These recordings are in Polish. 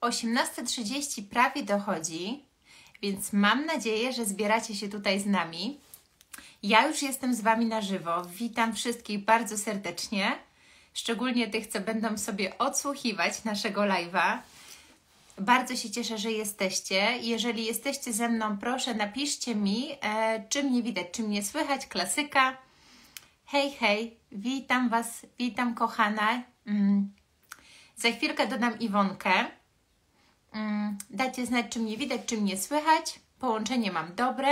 18.30 prawie dochodzi, więc mam nadzieję, że zbieracie się tutaj z nami. Ja już jestem z Wami na żywo. Witam wszystkich bardzo serdecznie, szczególnie tych, co będą sobie odsłuchiwać naszego live'a. Bardzo się cieszę, że jesteście. Jeżeli jesteście ze mną, proszę napiszcie mi, e, czy mnie widać, czy mnie słychać. Klasyka. Hej, hej, witam Was, witam kochana. Mm. Za chwilkę dodam Iwonkę. Mm. Dajcie znać, czy mnie widać, czy mnie słychać. Połączenie mam dobre.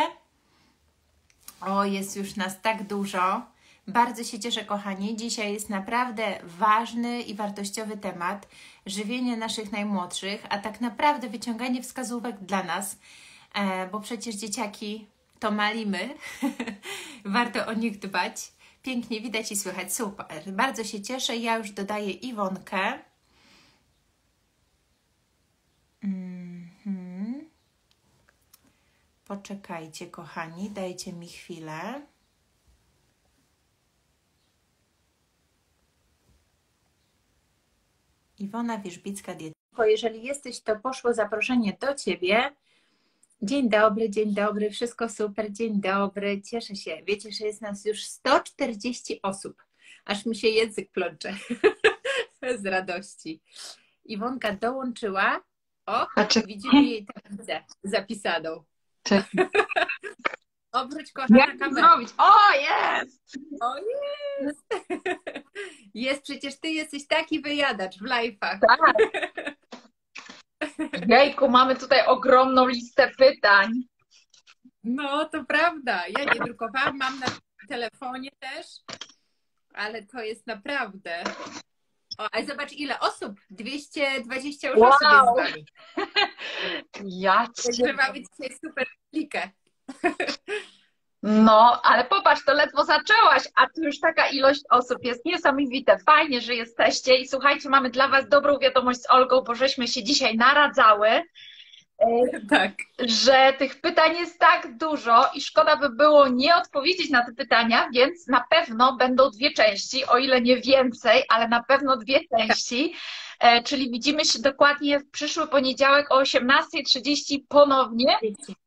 O, jest już nas tak dużo. Bardzo się cieszę, kochani. Dzisiaj jest naprawdę ważny i wartościowy temat żywienie naszych najmłodszych, a tak naprawdę wyciąganie wskazówek dla nas, e, bo przecież dzieciaki to malimy. Warto o nich dbać. Pięknie widać i słychać. Super. Bardzo się cieszę. Ja już dodaję Iwonkę. Mhm. Poczekajcie, kochani, dajcie mi chwilę. Iwona Wierzbicka, dietetyko. Jeżeli jesteś, to poszło zaproszenie do Ciebie. Dzień dobry, dzień dobry, wszystko super, dzień dobry, cieszę się. Wiecie, że jest nas już 140 osób, aż mi się język plącze z radości. Iwonka dołączyła. O, widzimy jej tablicę zapisaną. Obróć kochana Jak kamerę. zrobić? O, jest! O jest! Jest, przecież ty jesteś taki wyjadacz w live'ach. Tak. Jejku, mamy tutaj ogromną listę pytań. No, to prawda. Ja nie drukowałam, mam na telefonie też, ale to jest naprawdę. O, ale zobacz ile osób. 220 już Wow. osób jest z nami. Ja Także cię... mamy dzisiaj super klikę. No, ale popatrz, to ledwo zaczęłaś, a tu już taka ilość osób jest niesamowite. Fajnie, że jesteście i słuchajcie, mamy dla Was dobrą wiadomość z Olgą, bo żeśmy się dzisiaj naradzały, Tak. że tych pytań jest tak dużo i szkoda by było nie odpowiedzieć na te pytania, więc na pewno będą dwie części, o ile nie więcej, ale na pewno dwie części. E, Czyli widzimy się dokładnie w przyszły poniedziałek o 18.30 ponownie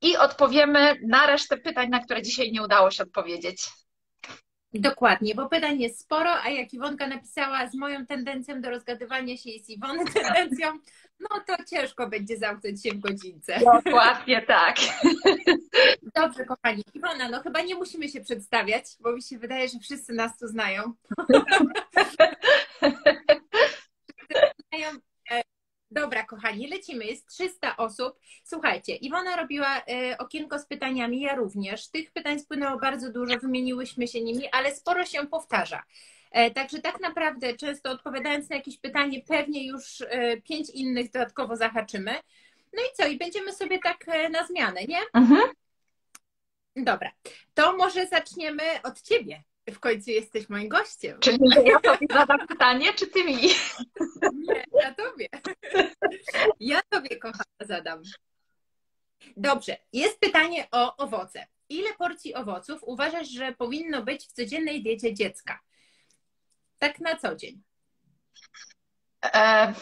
i odpowiemy na resztę pytań, na które dzisiaj nie udało się odpowiedzieć. Dokładnie, bo pytań jest sporo, a jak Iwonka napisała z moją tendencją do rozgadywania się i z Iwony tendencją, no to ciężko będzie zamknąć się w godzince. Dokładnie tak. Dobrze, kochani. Iwona, no chyba nie musimy się przedstawiać, bo mi się wydaje, że wszyscy nas tu znają. Znają. Dobra, kochani, lecimy. Jest 300 osób. Słuchajcie, Iwona robiła e, okienko z pytaniami, ja również. Tych pytań spłynęło bardzo dużo, wymieniłyśmy się nimi, ale sporo się powtarza. E, Także tak naprawdę, często odpowiadając na jakieś pytanie, pewnie już e, pięć innych dodatkowo zahaczymy. No i co? I będziemy sobie tak e, na zmianę, nie? Mhm. Dobra, to może zaczniemy od Ciebie. W końcu jesteś moim gościem. Czyli ja sobie zadam pytanie, czy ty mi? Nie, ja Tobie. Ja Tobie, kochana, zadam. Dobrze, jest pytanie o owoce. Ile porcji owoców uważasz, że powinno być w codziennej diecie dziecka? Tak na co dzień. E,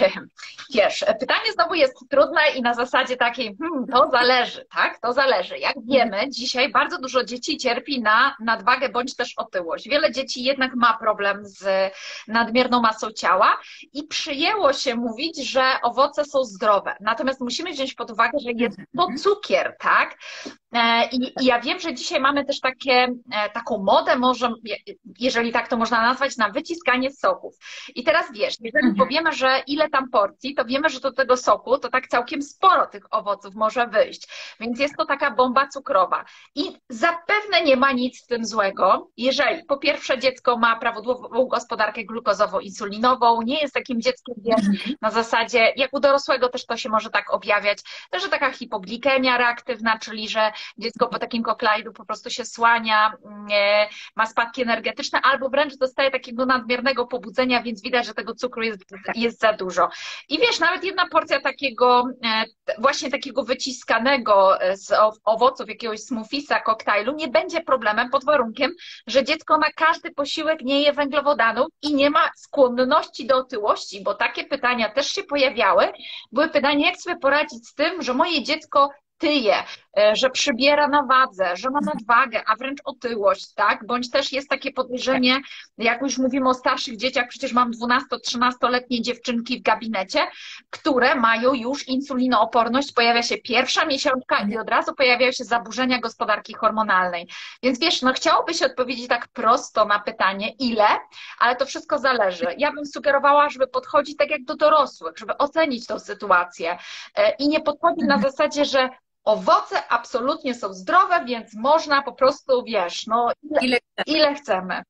wiesz, pytanie znowu jest trudne i na zasadzie takiej, hmm, to zależy, tak? To zależy. Jak wiemy, dzisiaj bardzo dużo dzieci cierpi na nadwagę bądź też otyłość. Wiele dzieci jednak ma problem z nadmierną masą ciała i przyjęło się mówić, że owoce są zdrowe. Natomiast musimy wziąć pod uwagę, że jest to cukier, tak? E, I, I ja wiem, że dzisiaj mamy też takie, e, taką modę, może, je- jeżeli tak to można nazwać, na wyciskanie soków. I teraz wiesz, jeżeli Mhm. powiemy, że ile tam porcji, to wiemy, że do tego soku to tak całkiem sporo tych owoców może wyjść. Więc jest to taka bomba cukrowa. I zapewne nie ma nic w tym złego, jeżeli po pierwsze dziecko ma prawidłową gospodarkę glukozowo-insulinową, nie jest takim dzieckiem, wiesz, na zasadzie, jak u dorosłego też to się może tak objawiać, też że taka hipoglikemia reaktywna, czyli że dziecko po takim koklajdu po prostu się słania, nie, ma spadki energetyczne, albo wręcz dostaje takiego nadmiernego pobudzenia, więc widać, że tego cukru jest, jest za dużo. I wiesz, nawet jedna porcja takiego, e, właśnie takiego wyciskanego e, z owoców, jakiegoś smoothisa, koktajlu, nie będzie problemem pod warunkiem, że dziecko na każdy posiłek nie je węglowodanów i nie ma skłonności do otyłości, bo takie pytania też się pojawiały. Były pytania, jak sobie poradzić z tym, że moje dziecko tyje, e, że przybiera na wadze, że ma nadwagę, a wręcz otyłość, tak? Bądź też jest takie podejrzenie, jak już mówimy o starszych dzieciach, przecież mam 12-13-letnie dziewczynki w gabinecie, które mają już insulinooporność, pojawia się pierwsza miesiączka i od razu pojawiają się zaburzenia gospodarki hormonalnej. Więc wiesz, no chciałoby się odpowiedzieć tak prosto na pytanie, ile, ale to wszystko zależy. Ja bym sugerowała, żeby podchodzić tak jak do dorosłych, żeby ocenić tą sytuację e, i nie podchodzić na zasadzie, że Owoce absolutnie są zdrowe, więc można po prostu, wiesz, no ile, ile, chcemy.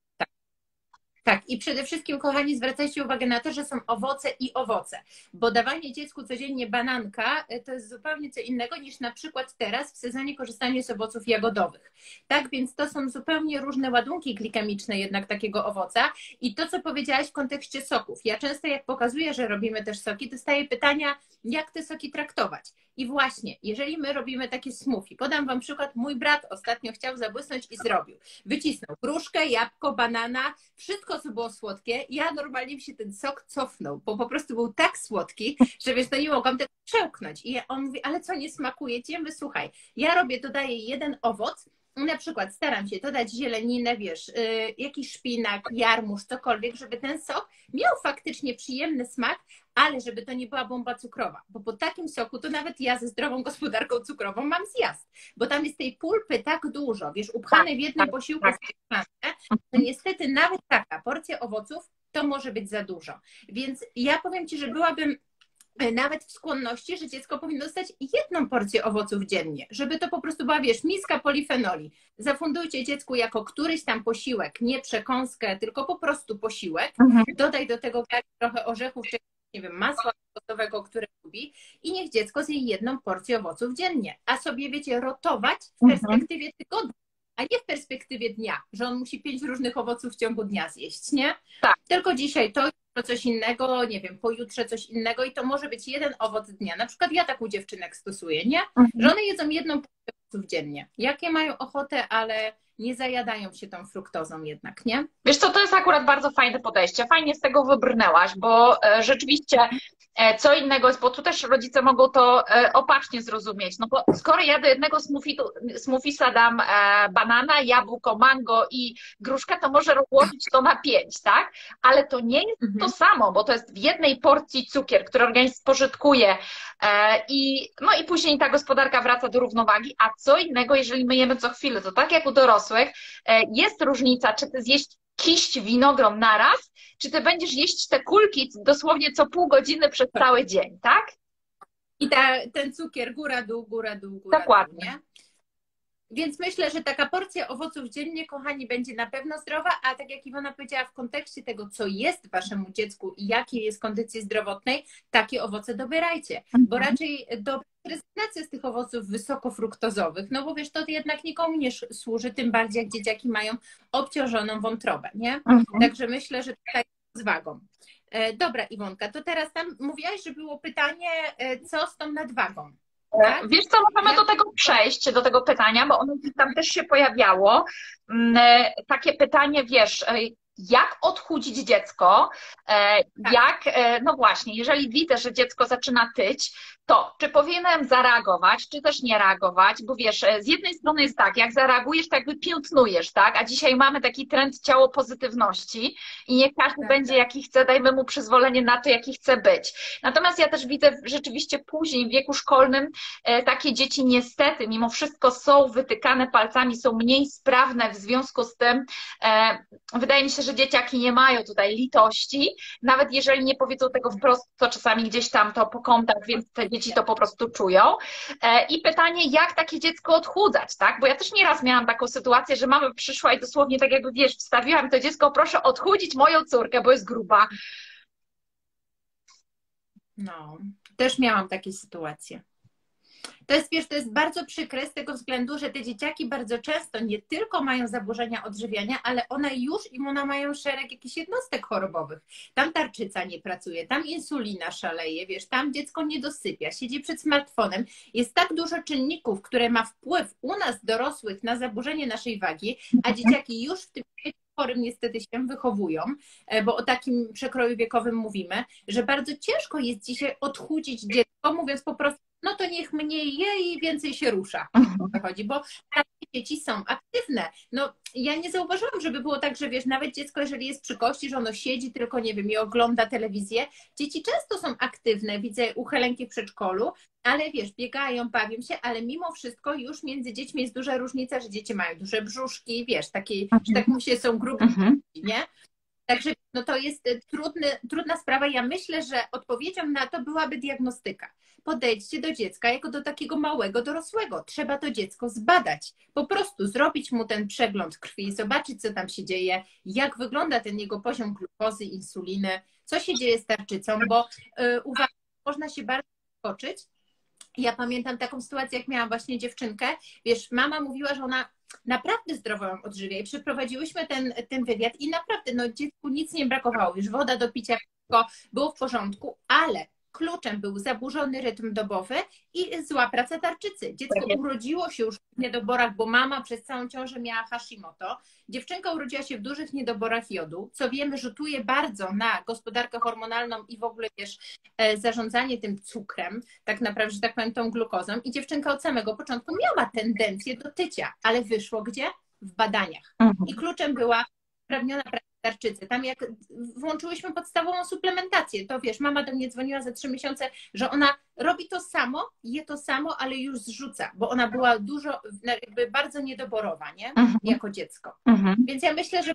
Tak, i przede wszystkim, kochani, zwracajcie uwagę na to, że są owoce i owoce, bo dawanie dziecku codziennie bananka e, to jest zupełnie co innego niż na przykład teraz w sezonie korzystanie z owoców jagodowych. Tak, więc to są zupełnie różne ładunki glikemiczne jednak takiego owoca i to, co powiedziałaś w kontekście soków. Ja często jak pokazuję, że robimy też soki, dostaję pytania, jak te soki traktować. I właśnie, jeżeli my robimy takie smoothie, podam Wam przykład, mój brat ostatnio chciał zabłysnąć i zrobił. Wycisnął gruszkę, jabłko, banana, wszystko, co było słodkie. Ja normalnie mi się ten sok cofnął, bo po prostu był tak słodki, że wiesz, to nie mogłam tego przełknąć. I on mówi, ale co, nie smakuje ci? Ja mówię, słuchaj, ja robię, dodaję jeden owoc, na przykład staram się dodać zieleninę, wiesz, yy, jakiś szpinak, jarmuż, cokolwiek, żeby ten sok miał faktycznie przyjemny smak, ale żeby to nie była bomba cukrowa, bo po takim soku to nawet ja ze zdrową gospodarką cukrową mam zjazd, bo tam jest tej pulpy tak dużo, wiesz, upchane w jednym tak, posiłku, tak. to niestety nawet taka porcja owoców to może być za dużo. Więc ja powiem Ci, że byłabym nawet w skłonności, że dziecko powinno dostać jedną porcję owoców dziennie, żeby to po prostu była, wiesz, miska polifenoli. Zafundujcie dziecku jako któryś tam posiłek, nie przekąskę, tylko po prostu posiłek. Mhm. Dodaj do tego trochę orzechów, czy nie wiem, masła gotowego, które lubi i niech dziecko zje jedną porcję owoców dziennie, a sobie, wiecie, rotować w mhm. perspektywie tygodnia a nie w perspektywie dnia, że on musi pięć różnych owoców w ciągu dnia zjeść, nie? Tak. Tylko dzisiaj to, coś innego, nie wiem, pojutrze coś innego i to może być jeden owoc dnia. Na przykład ja tak u dziewczynek stosuję, nie? Mhm. Że one jedzą jedną owoców dziennie. Jakie mają ochotę, ale nie zajadają się tą fruktozą jednak, nie? Wiesz co, to jest akurat bardzo fajne podejście. Fajnie z tego wybrnęłaś, bo e, rzeczywiście e, co innego jest, bo tu też rodzice mogą to e, opacznie zrozumieć. No bo skoro ja do jednego smoothiesa dam banana, jabłko, mango i gruszkę, to może rozłożyć to na pięć, tak? Ale to nie jest mhm. to samo, bo to jest w jednej porcji cukier, który organizm spożytkuje i, no i później ta gospodarka wraca do równowagi, a co innego, jeżeli my jemy co chwilę, to tak jak u dorosłych, dorosłych, e, jest różnica, czy ty zjeść kiść winogron naraz, czy ty będziesz jeść te kulki dosłownie co pół godziny przez cały dzień, tak? I ta, ten cukier góra, dół, góra, dół, góra, Dokładnie. Dół? Więc myślę, że taka porcja owoców dziennie, kochani, będzie na pewno zdrowa, a tak jak Iwona powiedziała, w kontekście tego, co jest waszemu dziecku i jakiej jest kondycji zdrowotnej, takie owoce dobierajcie, bo mhm. raczej do rezygnacja z tych owoców wysokofruktozowych, no bo wiesz, to jednak nikomu nie służy, tym bardziej jak dzieciaki mają obciążoną wątrobę, nie? Mhm. Także myślę, że tutaj z wagą. E, dobra, Iwonka, to teraz tam mówiłaś, że było pytanie, e, co z tą nadwagą? Tak? Wiesz co, możemy do tego przejść, do tego pytania, bo ono tam też się pojawiało. Mm, e, takie pytanie, wiesz, jak odchudzić dziecko, tak. jak, no właśnie, jeżeli widzę, że dziecko zaczyna tyć, to czy powinienem zareagować, czy też nie reagować, bo wiesz, e, z jednej strony jest tak, jak zareagujesz, to jakby piętnujesz, tak, a dzisiaj mamy taki trend ciało pozytywności i niech każdy tak, będzie tak. jaki chce, dajmy mu przyzwolenie na to, jaki chce być. Natomiast ja też widzę rzeczywiście później w wieku szkolnym e, takie dzieci niestety mimo wszystko są wytykane palcami, są mniej sprawne w związku z tym, e, wydaje mi się, że dzieciaki nie mają tutaj litości, nawet jeżeli nie powiedzą tego wprost, to czasami gdzieś tam to po kątach, więc te dzieci to po prostu czują. E, I pytanie, jak takie dziecko odchudzać, tak? Bo ja też nieraz miałam taką sytuację, że mama przyszła i dosłownie tak jakby, wiesz, wstawiłam to dziecko, proszę odchudzić moją córkę, bo jest gruba. No, też miałam takie sytuacje. To jest, wiesz, to jest bardzo przykre z tego względu, że te dzieciaki bardzo często nie tylko mają zaburzenia odżywiania, ale one już imuna mają szereg jakichś jednostek chorobowych. Tam tarczyca nie pracuje, tam insulina szaleje, wiesz, tam dziecko nie dosypia, siedzi przed smartfonem. Jest tak dużo czynników, które ma wpływ u nas dorosłych na zaburzenie naszej wagi, a dzieciaki już w tym chorym niestety się wychowują, e, bo o takim przekroju wiekowym mówimy, że bardzo ciężko jest dzisiaj odchudzić dziecko, mówiąc po prostu, no to niech mniej je i więcej się rusza. Chodzi, bo dzieci są aktywne. No, ja nie zauważyłam, żeby było tak, że wiesz, nawet dziecko, jeżeli jest przy kości, że ono siedzi tylko, nie wiem, i ogląda telewizję. Dzieci często są aktywne, widzę u Helenki w przedszkolu, ale wiesz, biegają, bawią się, ale mimo wszystko już między dziećmi jest duża różnica, że dzieci mają duże brzuszki, wiesz, takie, że tak mówię, są grupy, mhm. nie? Także no to jest e, trudny, trudna sprawa. Ja myślę, że odpowiedzią na to byłaby diagnostyka. Podejdźcie do dziecka jako do takiego małego dorosłego. Trzeba to dziecko zbadać. Po prostu zrobić mu ten przegląd krwi, zobaczyć, co tam się dzieje, jak wygląda ten jego poziom glukozy, insuliny, co się dzieje z tarczycą, bo yy, uwaga, można się bardzo skoczyć. Ja pamiętam taką sytuację, jak miałam właśnie dziewczynkę. Wiesz, mama mówiła, że ona naprawdę zdrowo ją odżywia i przeprowadziłyśmy ten, ten wywiad i naprawdę no, dziecku nic nie brakowało, już woda do picia było w porządku, ale kluczem był zaburzony rytm dobowy i zła praca tarczycy. Dziecko tak urodziło się już w niedoborach, bo mama przez całą ciążę miała Hashimoto. Dziewczynka urodziła się w dużych niedoborach jodu, co wiemy rzutuje bardzo na gospodarkę hormonalną i w ogóle wiesz, e, zarządzanie tym cukrem, tak naprawdę, że tak powiem, tą glukozą. I dziewczynka od samego początku miała tendencję do tycia, ale wyszło gdzie? W badaniach. Mhm. I kluczem była uprawniona praca tarczycy. Tam jak włączyłyśmy podstawową suplementację, to wiesz, mama do mnie dzwoniła za trzy miesiące, że ona robi to samo, je to samo, ale już zrzuca, bo ona była dużo, jakby bardzo niedoborowa, nie? Mhm. Jako dziecko. Mhm. Więc ja myślę, że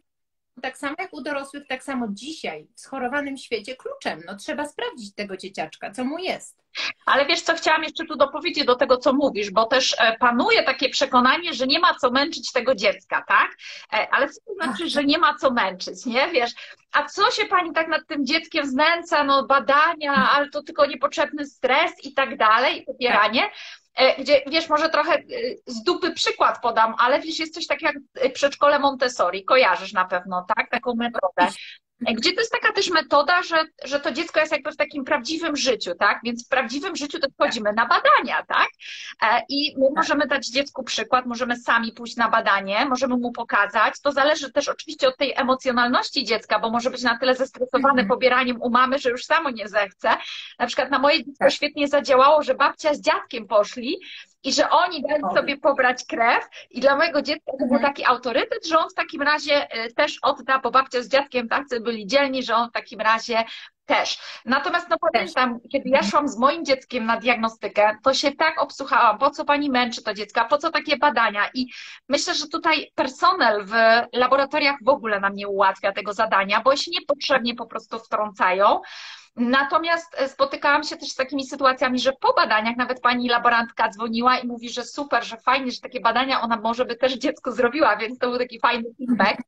tak samo jak u dorosłych, tak samo dzisiaj w schorowanym świecie kluczem. No trzeba sprawdzić tego dzieciaczka, co mu jest. Ale wiesz co, chciałam jeszcze tu dopowiedzieć do tego, co mówisz, bo też e, panuje takie przekonanie, że nie ma co męczyć tego dziecka, tak? E, ale co to znaczy, że nie ma co męczyć, nie? Wiesz, a co się pani tak nad tym dzieckiem znęca, no badania, ale to tylko niepotrzebny stres i tak dalej, popieranie. E, gdzie, wiesz, może trochę e, z dupy przykład podam, ale wiesz, jest coś takiego jak przedszkole Montessori, kojarzysz na pewno, tak? Taką metodę. Gdzie to jest taka też metoda, że, że to dziecko jest jakby w takim prawdziwym życiu, tak? Więc w prawdziwym życiu to wchodzimy na badania, tak? E, I my tak. możemy dać dziecku przykład, możemy sami pójść na badanie, możemy mu pokazać. To zależy też oczywiście od tej emocjonalności dziecka, bo może być na tyle zestresowane mhm. pobieraniem u mamy, że już samo nie zechce. Na przykład na moje dziecko tak. świetnie zadziałało, że babcia z dziadkiem poszli i że oni dali sobie pobrać krew i dla mojego dziecka to był mhm. taki autorytet, że on w takim razie e, też odda, bo babcia z dziadkiem tacy byli dzielni, że on w takim razie też. Natomiast no pamiętam, kiedy ja szłam z moim dzieckiem na diagnostykę, to się tak obsłuchałam, po co pani męczy to dziecko, po co takie badania i myślę, że tutaj personel w laboratoriach w ogóle nam nie ułatwia tego zadania, bo się niepotrzebnie po prostu wtrącają. Natomiast e, spotykałam się też z takimi sytuacjami, że po badaniach nawet pani laborantka dzwoniła i mówi, że super, że fajnie, że takie badania ona może by też dziecko zrobiła, więc to był taki fajny feedback.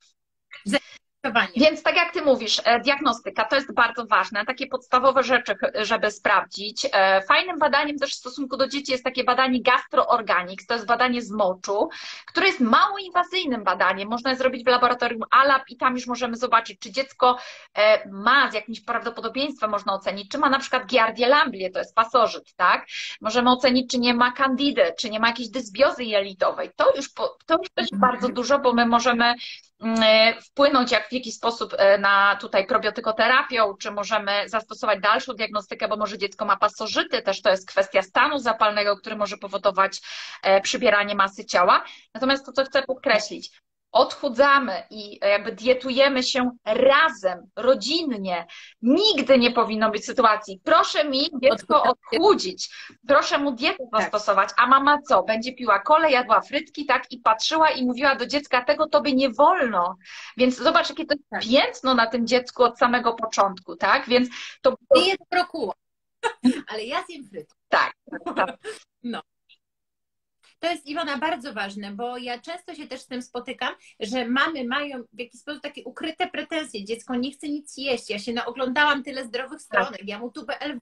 Więc tak jak ty mówisz, e, diagnostyka to jest bardzo ważne, takie podstawowe rzeczy, żeby sprawdzić. E, fajnym badaniem też w stosunku do dzieci jest takie badanie gastroorganics, to jest badanie z moczu, które jest mało inwazyjnym badaniem. Można je zrobić w laboratorium ALAB i tam już możemy zobaczyć, czy dziecko e, ma z jakimś prawdopodobieństwem, można ocenić, czy ma na przykład Giardia lamblie, to jest pasożyt, tak? Możemy ocenić, czy nie ma candidy, czy nie ma jakiejś dysbiozy jelitowej. To już, to już też bardzo dużo, bo my możemy wpłynąć jak w jakiś sposób e, na tutaj probiotykoterapią, czy możemy zastosować dalszą diagnostykę, bo może dziecko ma pasożyty, też to jest kwestia stanu zapalnego, który może powodować e, przybieranie masy ciała. Natomiast to, co chcę podkreślić, odchudzamy i jakby dietujemy się razem, rodzinnie, nigdy nie powinno być sytuacji, proszę mi dziecko odchudzić, proszę mu dietę tak. zastosować, a mama co? Będzie piła kole, jadła frytki, tak? I patrzyła i mówiła do dziecka, tego tobie nie wolno. Więc zobacz, jakie to jest tak. piętno na tym dziecku od samego początku, tak? Więc to... Nie jest brokuła, ale ja zjem frytki. Tak. tak. No. To jest Iwona bardzo ważne, bo ja często się też z tym spotykam, że mamy mają w jakiś sposób takie ukryte pretensje. Dziecko nie chce nic jeść. Ja się naoglądałam tyle zdrowych stronek, ja mu tu BL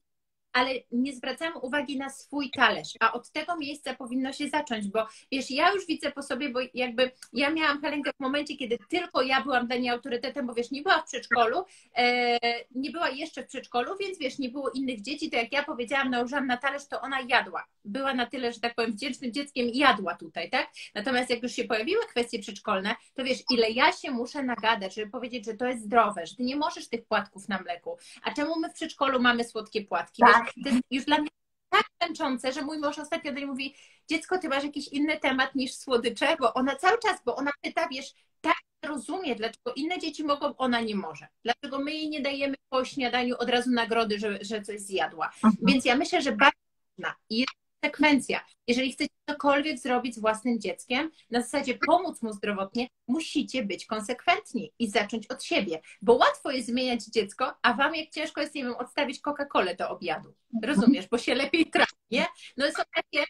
ale nie zwracamy uwagi na swój talerz, a od tego miejsca powinno się zacząć, bo wiesz, ja już widzę po sobie, bo jakby ja miałam Helenkę w momencie, kiedy tylko ja byłam dla niej autorytetem, bo wiesz, nie była w przedszkolu, e, nie była jeszcze w przedszkolu, więc wiesz, nie było innych dzieci, to jak ja powiedziałam, nałożyłam na talerz, to ona jadła. Była na tyle, że tak powiem, wdzięcznym dzieckiem i jadła tutaj, tak? Natomiast jak już się pojawiły kwestie przedszkolne, to wiesz, ile ja się muszę nagadać, żeby powiedzieć, że to jest zdrowe, że ty nie możesz tych płatków na mleku. A czemu my w przedszkolu mamy słodkie płatki? Tak. Wiesz, to jest już dla mnie tak męczące, że mój mąż ostatnio do niej mówi, dziecko, ty masz jakiś inny temat niż słodycze, bo ona cały czas, bo ona pyta, wiesz, tak rozumie, dlaczego inne dzieci mogą, ona nie może. Dlaczego my jej nie dajemy po śniadaniu od razu nagrody, że, że coś zjadła. Mhm. Więc ja myślę, że bardzo ważna jest konsekwencja. Jeżeli chcecie cokolwiek zrobić z własnym dzieckiem, na zasadzie pomóc mu zdrowotnie, musicie być konsekwentni i zacząć od siebie. Bo łatwo jest zmieniać dziecko, a wam jak ciężko jest, nie wiem, odstawić Coca-Colę do obiadu. Rozumiesz? Bo się lepiej trafi, nie? No są takie,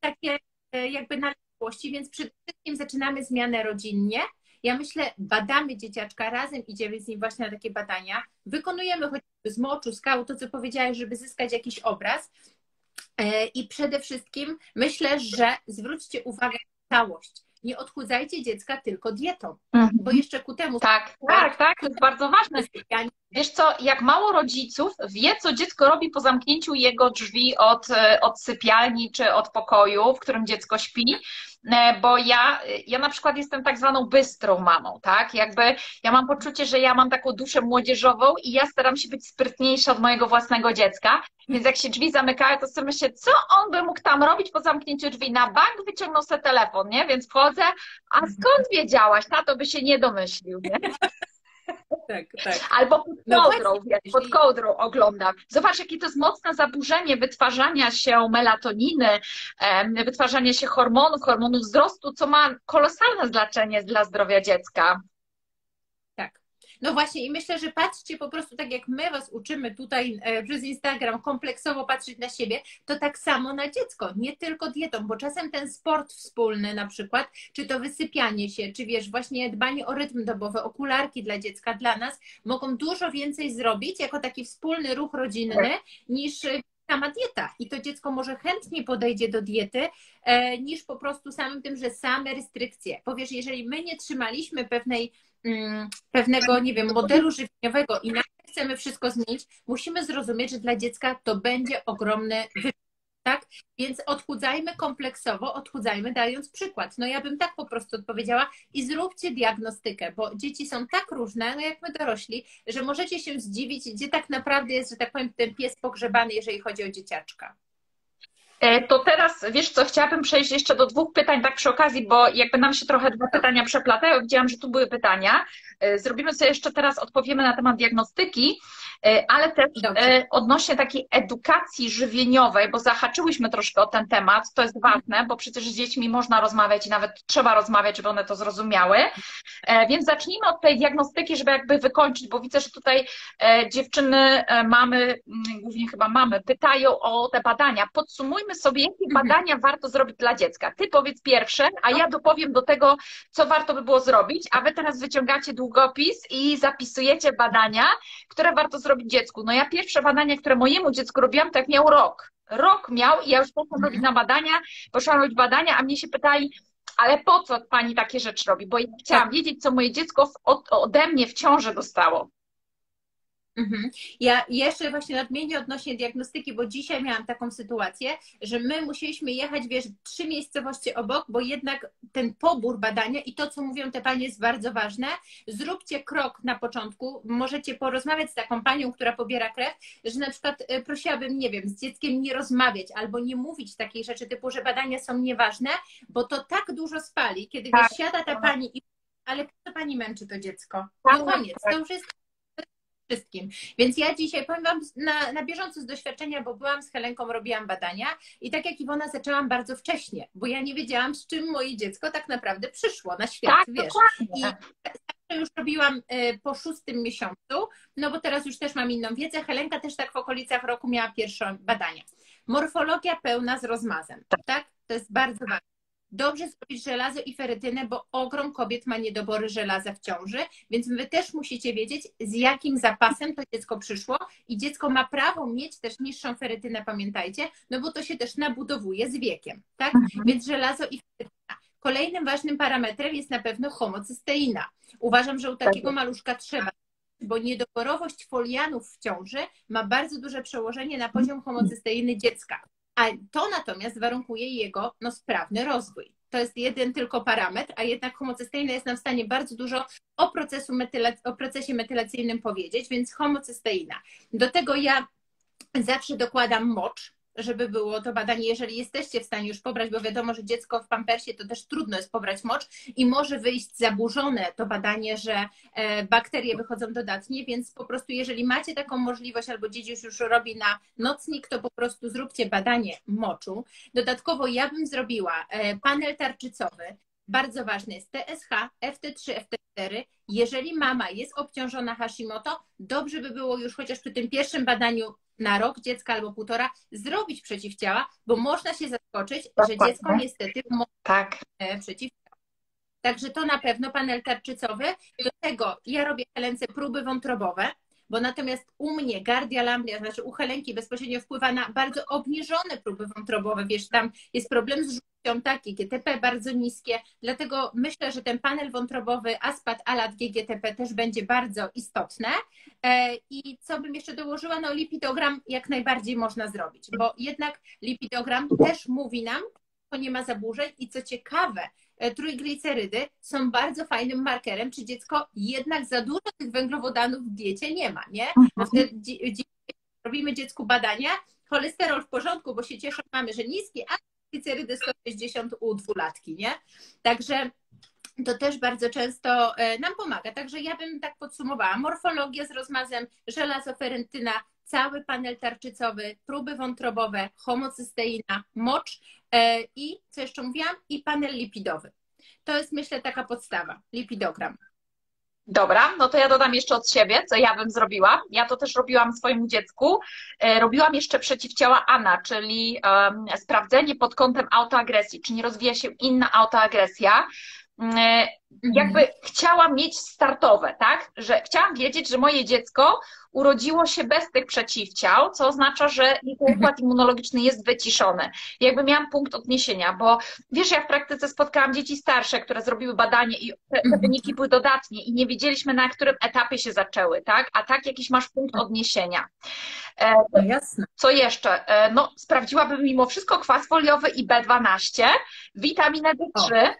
takie e, jakby naległości, więc przede wszystkim zaczynamy zmianę rodzinnie. Ja myślę, badamy dzieciaczka, razem idziemy z nim właśnie na takie badania, wykonujemy choćby z moczu, skał, to co powiedziałeś, żeby zyskać jakiś obraz, E, I przede wszystkim myślę, że zwróćcie uwagę na całość. Nie odchudzajcie dziecka tylko dietą, bo jeszcze ku temu. Tak, tak, tak, to jest bardzo ważne. Wiesz co, jak mało rodziców wie, co dziecko robi po zamknięciu jego drzwi od, e, od sypialni czy od pokoju, w którym dziecko śpi, e, bo ja, ja na przykład jestem tak zwaną bystrą mamą, tak? Jakby ja mam poczucie, że ja mam taką duszę młodzieżową i ja staram się być sprytniejsza od mojego własnego dziecka, więc jak się drzwi zamykają, to sobie myślę, co on by mógł tam robić po zamknięciu drzwi? Na bank wyciągnął sobie telefon, nie? Więc wchodzę, a skąd wiedziałaś? Tato by się nie domyślił, nie? Tak, tak. Albo pod kołdrą, no wiesz, pod kołdrą oglądam. Zobacz, jakie to jest mocne zaburzenie wytwarzania się melatoniny, wytwarzania się hormonów, hormonów wzrostu, co ma kolosalne znaczenie dla zdrowia dziecka. No właśnie i myślę, że patrzcie po prostu tak jak my Was uczymy tutaj e, przez Instagram kompleksowo patrzeć na siebie, to tak samo na dziecko, nie tylko dietą, bo czasem ten sport wspólny na przykład, czy to wysypianie się, czy wiesz, właśnie dbanie o rytm dobowy, okularki dla dziecka, dla nas, mogą dużo więcej zrobić jako taki wspólny ruch rodzinny niż e, sama dieta i to dziecko może chętniej podejdzie do diety e, niż po prostu samym tym, że same restrykcje. Powiesz, jeżeli my nie trzymaliśmy pewnej pewnego, nie wiem, modelu żywieniowego i nagle chcemy wszystko zmienić, musimy zrozumieć, że dla dziecka to będzie ogromny wysiłek. Tak? Więc odchudzajmy kompleksowo, odchudzajmy dając przykład. No ja bym tak po prostu odpowiedziała i zróbcie diagnostykę, bo dzieci są tak różne, no jak my dorośli, że możecie się zdziwić, gdzie tak naprawdę jest, że tak powiem, ten pies pogrzebany, jeżeli chodzi o dzieciaczka. E, to teraz, wiesz co, chciałabym przejść jeszcze do dwóch pytań, tak przy okazji, bo jakby nam się trochę dwa pytania przeplatają. Widziałam, że tu były pytania. E, zrobimy sobie jeszcze teraz, odpowiemy na temat diagnostyki, ale też Dobrze. odnośnie takiej edukacji żywieniowej, bo zahaczyłyśmy troszkę o ten temat, to jest ważne, bo przecież z dziećmi można rozmawiać i nawet trzeba rozmawiać, żeby one to zrozumiały. Więc zacznijmy od tej diagnostyki, żeby jakby wykończyć, bo widzę, że tutaj dziewczyny, mamy, głównie chyba mamy, pytają o te badania. Podsumujmy sobie, jakie mhm. badania warto zrobić dla dziecka. Ty powiedz pierwsze, a ja dopowiem do tego, co warto by było zrobić, a wy teraz wyciągacie długopis i zapisujecie badania, które warto zrobić dziecku. No ja pierwsze badania, które mojemu dziecku robiłam, tak miał rok. Rok miał i ja już poszłam robić na badania, poszłam robić badania, a mnie się pytali, ale po co pani takie rzeczy robi? Bo ja chciałam tak. wiedzieć, co moje dziecko ode mnie w ciąży dostało. Mhm. Ja jeszcze właśnie nadmienię odnośnie diagnostyki, bo dzisiaj miałam taką sytuację, że my musieliśmy jechać, wiesz, trzy miejscowości obok, bo jednak ten pobór badania i to, co mówią te panie, jest bardzo ważne. Zróbcie krok na początku. Możecie porozmawiać z taką panią, która pobiera krew, że na przykład e, prosiłabym, nie wiem, z dzieckiem nie rozmawiać albo nie mówić takich rzeczy typu, że badania są nieważne, bo to tak dużo spali, kiedy tak. wiesz, siada ta pani i ale po co pani męczy to dziecko? No koniec, to już jest wszystkim. Więc ja dzisiaj powiem Wam na, na bieżąco z doświadczenia, bo byłam z Helenką, robiłam badania i tak jak Iwona zaczęłam bardzo wcześnie, bo ja nie wiedziałam, z czym moje dziecko tak naprawdę przyszło na świat, tak, wiesz. Dokładnie. I już robiłam y, po szóstym miesiącu, no bo teraz już też mam inną wiedzę. Helenka też tak w okolicach roku miała pierwsze badania. Morfologia pełna z rozmazem, tak? tak? To jest bardzo ważne. Dobrze zrobić żelazo i ferytynę, bo ogrom kobiet ma niedobory żelaza w ciąży, więc wy też musicie wiedzieć, z jakim zapasem to dziecko przyszło i dziecko ma prawo mieć też niższą ferytynę, pamiętajcie, no bo to się też nabudowuje z wiekiem, tak? Mhm. Więc żelazo i ferytyna. Kolejnym ważnym parametrem jest na pewno homocysteina. Uważam, że u takiego tak. maluszka trzeba bo niedoborowość folianów w ciąży ma bardzo duże przełożenie na poziom homocysteiny dziecka. A to natomiast warunkuje jego no, sprawny rozwój. To jest jeden tylko parametr, a jednak homocysteina jest nam w stanie bardzo dużo o, procesu metyla- o procesie metylacyjnym powiedzieć, więc homocysteina. Do tego ja zawsze dokładam mocz, żeby było to badanie, jeżeli jesteście w stanie już pobrać, bo wiadomo, że dziecko w pampersie to też trudno jest pobrać mocz i może wyjść zaburzone to badanie, że e, bakterie wychodzą dodatnie, więc po prostu jeżeli macie taką możliwość albo dzieci już robi na nocnik, to po prostu zróbcie badanie moczu. Dodatkowo ja bym zrobiła e, panel tarczycowy, bardzo ważny jest TSH, FT3, FT4. Jeżeli mama jest obciążona Hashimoto, dobrze by było już chociaż przy tym pierwszym badaniu na rok dziecka albo półtora zrobić przeciwciała, bo można się zaskoczyć, że dziecko niestety ma tak. przeciwciała. Także to na pewno panel tarczycowy. Do tego ja robię Helence próby wątrobowe, bo natomiast u mnie Gardia Lamblia, znaczy u Helenki bezpośrednio wpływa na bardzo obniżone próby wątrobowe. Wiesz, tam jest problem z żółcią, taki GTP bardzo niskie, dlatego myślę, że ten panel wątrobowy ASPAT, ALAT, GGTP też będzie bardzo istotne. E, I co bym jeszcze dołożyła? No lipidogram jak najbardziej można zrobić, bo jednak lipidogram też mówi nam, nie ma zaburzeń i co ciekawe, trójglicerydy są bardzo fajnym markerem, czy dziecko jednak za dużo tych węglowodanów w diecie nie ma, nie? Bo wtedy robimy dziecku badania, cholesterol w porządku, bo się cieszą mamy, że niski, a glicerydy 160 u dwulatki, nie? Także to też bardzo często e, nam pomaga. Także ja bym tak podsumowała. Morfologia z rozmazem, żelazoferentyna, cały panel tarczycowy, próby wątrobowe, homocysteina, mocz e, i, co jeszcze mówiłam, i panel lipidowy. To jest, myślę, taka podstawa, lipidogram. Dobra, no to ja dodam jeszcze od siebie, co ja bym zrobiła. Ja to też robiłam swojemu dziecku. E, robiłam jeszcze przeciwciała ANA, czyli um, sprawdzenie pod kątem autoagresji, czy nie rozwija się inna autoagresja. E, jakby mhm. chciałam mieć startowe, tak? Że chciałam wiedzieć, że moje dziecko urodziło się bez tych przeciwciał, co oznacza, że jego mhm. układ immunologiczny jest wyciszony. Jakby miałam punkt odniesienia, bo wiesz, ja w praktyce spotkałam dzieci starsze, które zrobiły badanie i te, te mhm. wyniki były dodatnie i nie wiedzieliśmy, na którym etapie się zaczęły, tak? A tak jakiś masz punkt odniesienia. E, no jasne. Co jeszcze? E, no, sprawdziłabym mimo wszystko kwas foliowy i B12, witaminę D3.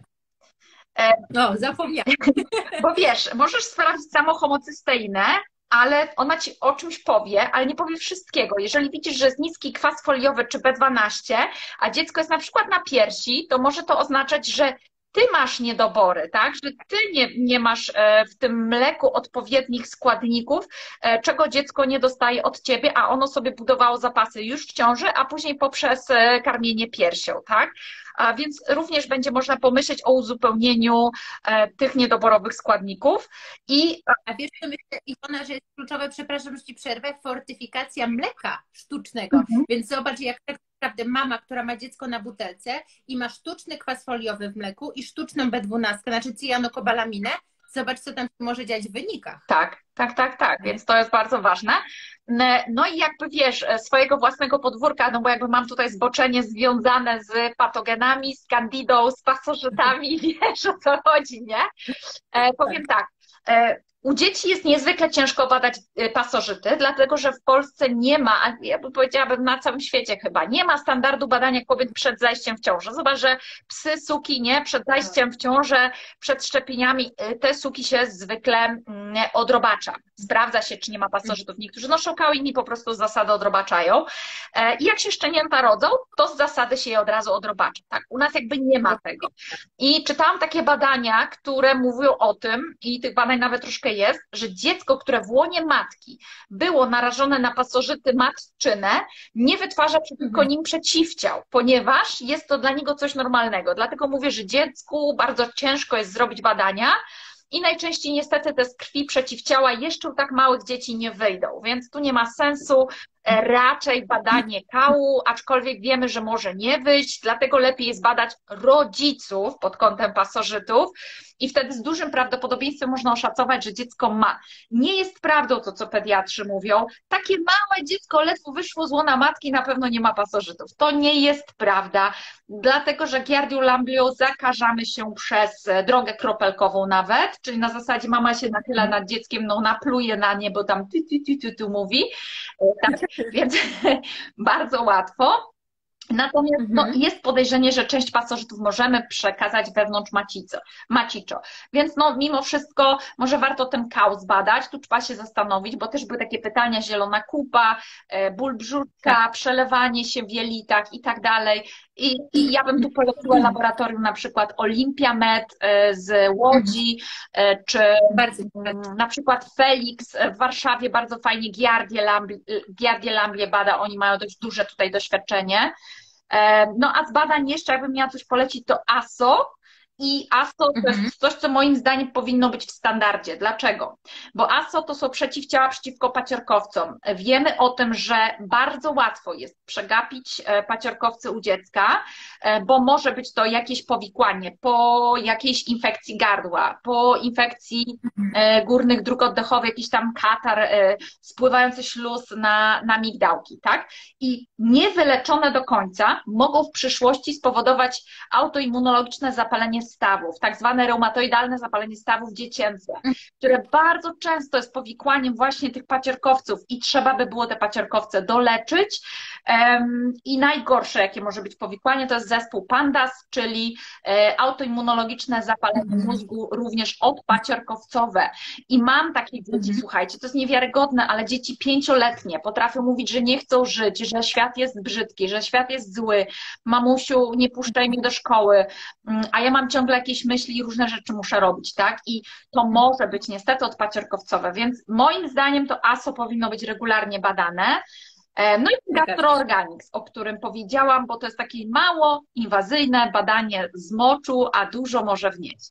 No, zapomniałam. Bo wiesz, możesz sprawdzić samą homocysteinę, ale ona ci o czymś powie, ale nie powie wszystkiego. Jeżeli widzisz, że jest niski kwas foliowy czy B12, a dziecko jest na przykład na piersi, to może to oznaczać, że ty masz niedobory, tak? Że ty nie, nie masz e, w tym mleku odpowiednich składników, e, czego dziecko nie dostaje od ciebie, a ono sobie budowało zapasy już w ciąży, a później poprzez karmienie piersią, tak? a więc również będzie można pomyśleć o uzupełnieniu e, tych niedoborowych składników. I... Wiesz, co myślę, Iwona, że jest kluczowe, przepraszam, że Ci przerwę, fortyfikacja mleka sztucznego. Mhm. Więc zobacz, jak tak naprawdę mama, która ma dziecko na butelce i ma sztuczny kwas foliowy w mleku i sztuczną B12, znaczy cyjanokobalaminę, zobacz, co tam może dziać w wynikach. Tak, tak, tak, tak, więc to jest bardzo ważne. No i jakby wiesz, swojego własnego podwórka, no bo jakby mam tutaj zboczenie związane z patogenami, z candidą, z pasożytami, wiesz o co chodzi, nie? E, powiem tak, e, u dzieci jest niezwykle ciężko badać y, pasożyty, dlatego że w Polsce nie ma, ja bym powiedziałabym na całym świecie chyba, nie ma standardu badania kobiet przed zajściem w ciążę. Zobacz, że psy, suki, nie, przed zajściem w ciążę, przed szczepieniami, y, te suki się zwykle mm, odrobacza. Sprawdza się, czy nie ma pasożytów. Niektórzy noszą kał, inni po prostu z zasady odrobaczają. E, I jak się szczenięta rodzą, to z zasady się je od razu odrobacza. Tak? U nas jakby nie ma tego. I czytałam takie badania, które mówią o tym, i tych badań nawet troszkę jest, że dziecko, które w łonie matki było narażone na pasożyty matczyne, nie wytwarza przeciwko mhm. nim przeciwciał, ponieważ jest to dla niego coś normalnego. Dlatego mówię, że dziecku bardzo ciężko jest zrobić badania, i najczęściej niestety te z krwi przeciwciała jeszcze u tak małych dzieci nie wyjdą, więc tu nie ma sensu raczej badanie kału, aczkolwiek wiemy, że może nie wyjść, dlatego lepiej jest badać rodziców pod kątem pasożytów i wtedy z dużym prawdopodobieństwem można oszacować, że dziecko ma. Nie jest prawdą to, co pediatrzy mówią. Takie małe dziecko ledwo wyszło z łona matki, na pewno nie ma pasożytów. To nie jest prawda, dlatego że giardią zakażamy się przez drogę kropelkową nawet, czyli na zasadzie mama się nachyla nad dzieckiem, no napluje na nie, bo tam tu, tu, tu, tu, tu mówi. Tak, więc bardzo łatwo. Natomiast no, Mhm. jest podejrzenie, że część pasożytów możemy przekazać wewnątrz macico, maciczo. Więc no, mimo wszystko może warto ten kał zbadać. Tu trzeba się zastanowić, bo też były takie pytania, zielona kupa, e, ból brzuszka, przelewanie się w jelitach i tak dalej. I, I ja bym tu poleciła laboratorium na przykład Olympia Med e, z Łodzi, e, czy Mm, Na przykład Felix w Warszawie bardzo fajnie Giardie Lamblie, Giardie Lamblie bada, oni mają dość duże tutaj doświadczenie. E, No a z badań jeszcze, jakbym miała coś polecić, to ASO. I ASO to Mhm. jest coś, co moim zdaniem powinno być w standardzie. Dlaczego? Bo ASO to są przeciwciała przeciwko paciorkowcom. Wiemy o tym, że bardzo łatwo jest przegapić e, paciorkowce u dziecka, e, bo może być to jakieś powikłanie po jakiejś infekcji gardła, po infekcji e, górnych dróg oddechowych, jakiś tam katar, spływający śluz na, na migdałki, tak? I niewyleczone do końca mogą w przyszłości spowodować autoimmunologiczne zapalenie stawów, tak zwane reumatoidalne zapalenie stawów dziecięce, które bardzo często jest powikłaniem właśnie tych pacierkowców i trzeba by było te pacierkowce doleczyć. I najgorsze, jakie może być powikłanie, to jest zespół PANDAS, czyli e, autoimmunologiczne zapalenie Mhm. mózgu, również odpacierkowcowe. I mam takie dzieci, Mhm. słuchajcie, to jest niewiarygodne, ale dzieci pięcioletnie potrafią mówić, że nie chcą żyć, że świat jest brzydki, że świat jest zły, mamusiu, nie puszczaj mnie do szkoły, Mm, a ja mam ciągle jakieś myśli i różne rzeczy muszę robić, tak? I to może być niestety odpacierkowcowe, więc moim zdaniem to ASO powinno być regularnie badane. E, No i gastroorganics, o którym powiedziałam, bo to jest takie mało inwazyjne badanie z moczu, a dużo może wnieść.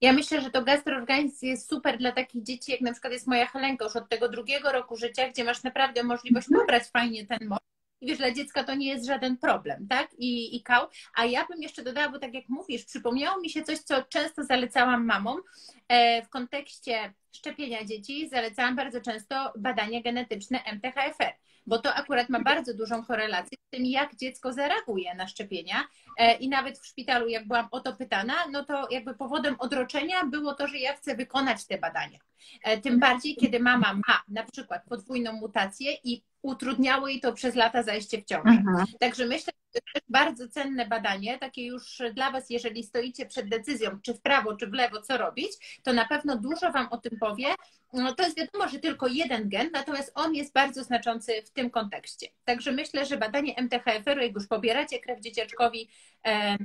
Ja myślę, że to gastroorganizm jest super dla takich dzieci, jak na przykład jest moja Helenka już od tego drugiego roku życia, gdzie masz naprawdę możliwość pobrać fajnie ten moc. I wiesz, dla dziecka to nie jest żaden problem, tak? I, I kał. A ja bym jeszcze dodała, bo tak jak mówisz, przypomniało mi się coś, co często zalecałam mamom e, w kontekście szczepienia dzieci. Zalecałam bardzo często badania genetyczne MTHFR, bo to akurat ma bardzo dużą korelację z tym, jak dziecko zareaguje na szczepienia. E, I nawet w szpitalu, jak byłam o to pytana, no to jakby powodem odroczenia było to, że ja chcę wykonać te badania. E, Tym bardziej, kiedy mama ma na przykład podwójną mutację i utrudniało jej to przez lata zajście w ciążę. Mhm. Także myślę, że to jest bardzo cenne badanie, takie już dla Was, jeżeli stoicie przed decyzją, czy w prawo, czy w lewo, co robić, to na pewno dużo Wam o tym powie. No, to jest wiadomo, że tylko jeden gen, natomiast on jest bardzo znaczący w tym kontekście. Także myślę, że badanie MTHFR-u, jak już pobieracie krew dzieciaczkowi,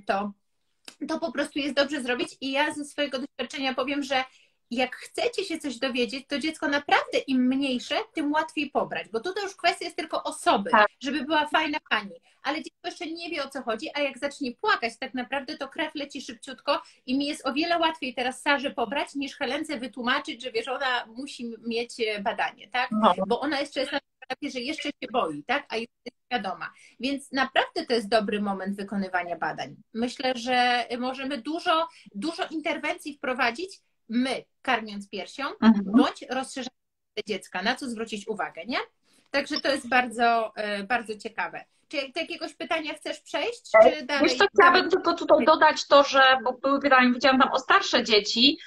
to, to po prostu jest dobrze zrobić. I ja ze swojego doświadczenia powiem, że jak chcecie się coś dowiedzieć, to dziecko naprawdę im mniejsze, tym łatwiej pobrać, bo tutaj już kwestia jest tylko osoby, Tak. żeby była fajna pani, ale dziecko jeszcze nie wie o co chodzi, a jak zacznie płakać tak naprawdę, to krew leci szybciutko i mi jest o wiele łatwiej teraz Sarze pobrać, niż Helence wytłumaczyć, że wiesz, ona musi mieć badanie, tak? No. Bo ona jeszcze jest na etapie, że jeszcze się boi, tak? A jest świadoma. Więc naprawdę to jest dobry moment wykonywania badań. Myślę, że możemy dużo, dużo interwencji wprowadzić, my karmiąc piersią, Mhm. bądź rozszerzając dziecka, na co zwrócić uwagę, nie? Także to jest bardzo, e, bardzo ciekawe. Czy do jakiegoś pytania chcesz przejść, czy dalej? Wiesz co, chciałabym tylko tutaj dodać to, że, bo były pytania, widziałam tam o starsze dzieci,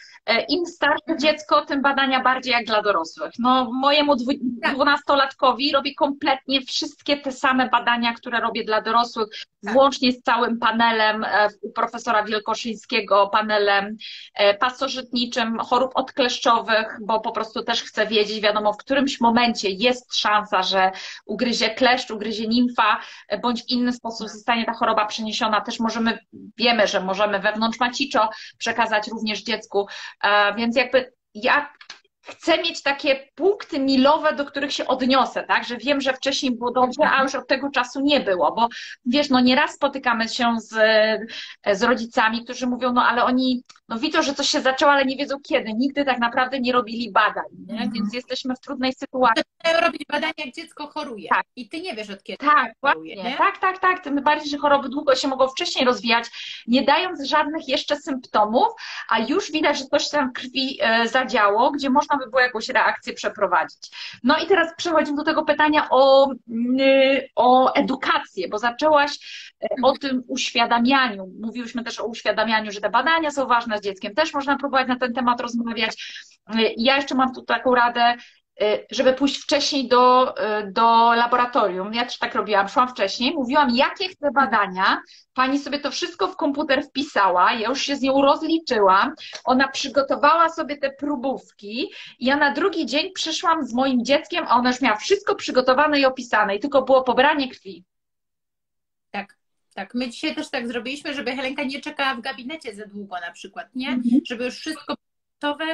im starsze dziecko, tym badania bardziej jak dla dorosłych. No mojemu Tak. dwunastolatkowi robię kompletnie wszystkie te same badania, które robię dla dorosłych, Tak. włącznie z całym panelem e, u profesora Wielkoszyńskiego, panelem e, pasożytniczym, chorób odkleszczowych, bo po prostu też chcę wiedzieć, wiadomo, w którymś momencie jest szansa, że ugryzie kleszcz, ugryzie nimfa, e, bądź w inny sposób zostanie ta choroba przeniesiona. Też możemy, wiemy, że możemy wewnątrz maciczo przekazać również dziecku, E, więc jakby ja chcę mieć takie punkty milowe, do których się odniosę, tak? Że wiem, że wcześniej było dobrze, a już od tego czasu nie było, bo wiesz, no nieraz spotykamy się z, z rodzicami, którzy mówią, no ale oni no widzą, że coś się zaczęło, ale nie wiedzą kiedy. Nigdy tak naprawdę nie robili badań, nie? Mhm. więc jesteśmy w trudnej sytuacji. Zaczynają robić badania, jak dziecko choruje tak. i ty nie wiesz od kiedy tak, choruje. Nie? Tak, tak, tak. Tym bardziej, że choroby długo się mogą wcześniej rozwijać, nie dając żadnych jeszcze symptomów, a już widać, że coś tam krwi e, zadziało, gdzie można by było jakąś reakcję przeprowadzić. No i teraz przechodzimy do tego pytania o, mm, o edukację, bo zaczęłaś e, o mhm. tym uświadamianiu. Mówiłyśmy też o uświadamianiu, że te badania są ważne, z dzieckiem też można próbować na ten temat rozmawiać. Ja jeszcze mam tu taką radę, żeby pójść wcześniej do, do laboratorium. Ja też tak robiłam, szłam wcześniej, mówiłam, jakie chcę badania. Pani sobie to wszystko w komputer wpisała, ja już się z nią rozliczyłam. Ona przygotowała sobie te próbówki. Ja na drugi dzień przyszłam z moim dzieckiem, a ona już miała wszystko przygotowane i opisane, i tylko było pobranie krwi. Tak, my dzisiaj też tak zrobiliśmy, żeby Helenka nie czekała w gabinecie za długo na przykład, nie? Mhm. Żeby już wszystko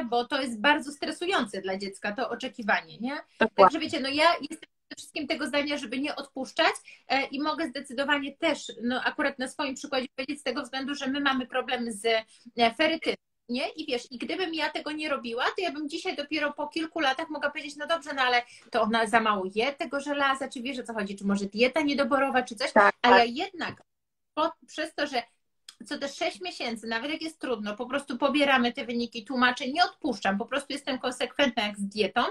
bo to jest bardzo stresujące dla dziecka, to oczekiwanie, nie? Dokładnie. Także wiecie, no ja jestem przede wszystkim tego zdania, żeby nie odpuszczać e, i mogę zdecydowanie też, no akurat na swoim przykładzie powiedzieć z tego względu, że my mamy problem z e, ferytyną. Nie? I wiesz, i gdybym ja tego nie robiła, to ja bym dzisiaj dopiero po kilku latach mogła powiedzieć, no dobrze, no ale to ona za mało je tego żelaza, czy wiesz o co chodzi, czy może dieta niedoborowa, czy coś, tak, ale tak. jednak przez to, że co te 6 miesięcy, nawet jak jest trudno, po prostu pobieramy te wyniki, tłumaczę, nie odpuszczam, po prostu jestem konsekwentna jak z dietą.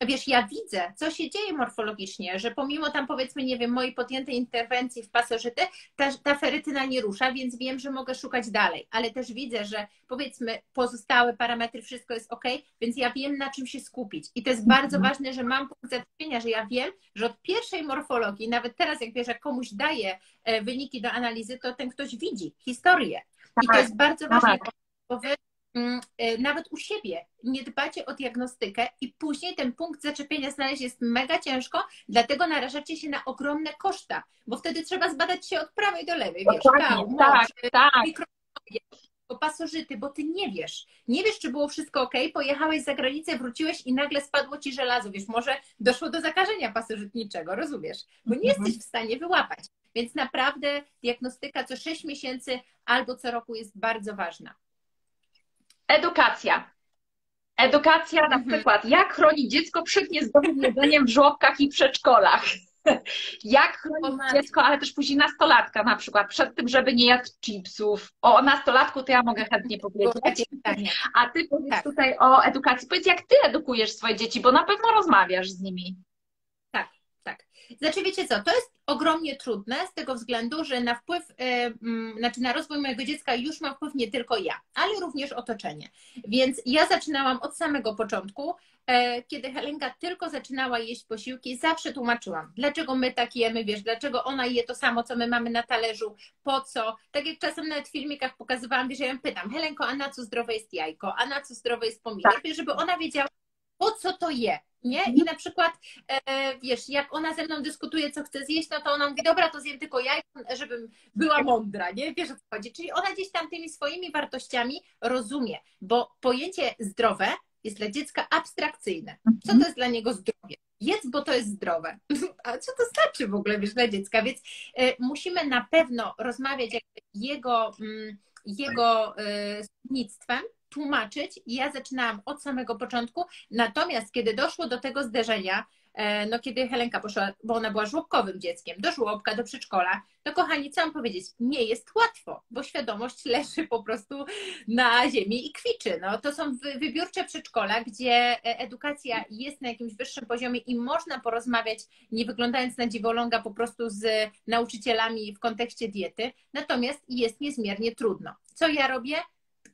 Wiesz, ja widzę, co się dzieje morfologicznie, że pomimo tam powiedzmy, nie wiem, mojej podjętej interwencji w pasożyty, ta, ta ferytyna nie rusza, więc wiem, że mogę szukać dalej, ale też widzę, że powiedzmy pozostałe parametry, wszystko jest ok, więc ja wiem, na czym się skupić. I to jest bardzo mhm. ważne, że mam punkt zaczepienia, że ja wiem, że od pierwszej morfologii, nawet teraz jak wiesz, jak komuś daję e, wyniki do analizy, to ten ktoś widzi historię. I to tak, jest bardzo ważne, tak. bo wy nawet u siebie nie dbacie o diagnostykę i później ten punkt zaczepienia znaleźć jest mega ciężko, dlatego narażacie się na ogromne koszta, bo wtedy trzeba zbadać się od prawej do lewej, wiesz, kał, tak, tak. bo pasożyty, bo ty nie wiesz. Nie wiesz, czy było wszystko ok, pojechałeś za granicę, wróciłeś i nagle spadło ci żelazo, wiesz, może doszło do zakażenia pasożytniczego, rozumiesz? Bo nie mhm. jesteś w stanie wyłapać. Więc naprawdę diagnostyka co 6 miesięcy albo co roku jest bardzo ważna. Edukacja. Edukacja na mhm. przykład, jak chronić dziecko przed niezdrowym jedzeniem w żłobkach i przedszkolach. Jak chronić dziecko, ale też później nastolatka na przykład, przed tym, żeby nie jadł chipsów. O nastolatku to ja mogę chętnie powiedzieć. A ty powiedz tak. tutaj o edukacji. Powiedz, jak ty edukujesz swoje dzieci, bo na pewno rozmawiasz z nimi. Tak. Znaczy wiecie co, to jest ogromnie trudne z tego względu, że na wpływ, yy, znaczy na rozwój mojego dziecka już ma wpływ nie tylko ja, ale również otoczenie. Więc ja zaczynałam od samego początku, yy, kiedy Helenka tylko zaczynała jeść posiłki, zawsze tłumaczyłam, dlaczego my tak jemy, wiesz, dlaczego ona je to samo, co my mamy na talerzu, po co. Tak jak czasem nawet w filmikach pokazywałam, wiesz, ja ją pytam, Helenko, a na co zdrowe jest jajko, a na co zdrowe jest pomidor, tak. żeby ona wiedziała, po co to je, nie? I na przykład, e, wiesz, jak ona ze mną dyskutuje, co chce zjeść, no to ona mówi, dobra, to zjem tylko jajko, żebym była mądra, nie? Wiesz o co chodzi? Czyli ona gdzieś tam tymi swoimi wartościami rozumie, bo pojęcie zdrowe jest dla dziecka abstrakcyjne. Co to jest dla niego zdrowie? Jedz, bo to jest zdrowe. A co to znaczy w ogóle, wiesz, dla dziecka? Więc e, musimy na pewno rozmawiać jego, mm, jego słownictwem, tłumaczyć i ja zaczynałam od samego początku, natomiast kiedy doszło do tego zderzenia, e, no kiedy Helenka poszła, bo ona była żłobkowym dzieckiem, do żłobka, do przedszkola, to kochani, co mam powiedzieć, nie jest łatwo, bo świadomość leży po prostu na ziemi i kwiczy. No, to są wybiórcze przedszkola, gdzie e, edukacja jest na jakimś wyższym poziomie i można porozmawiać, nie wyglądając na dziwoląga, po prostu z nauczycielami w kontekście diety, natomiast jest niezmiernie trudno. Co ja robię?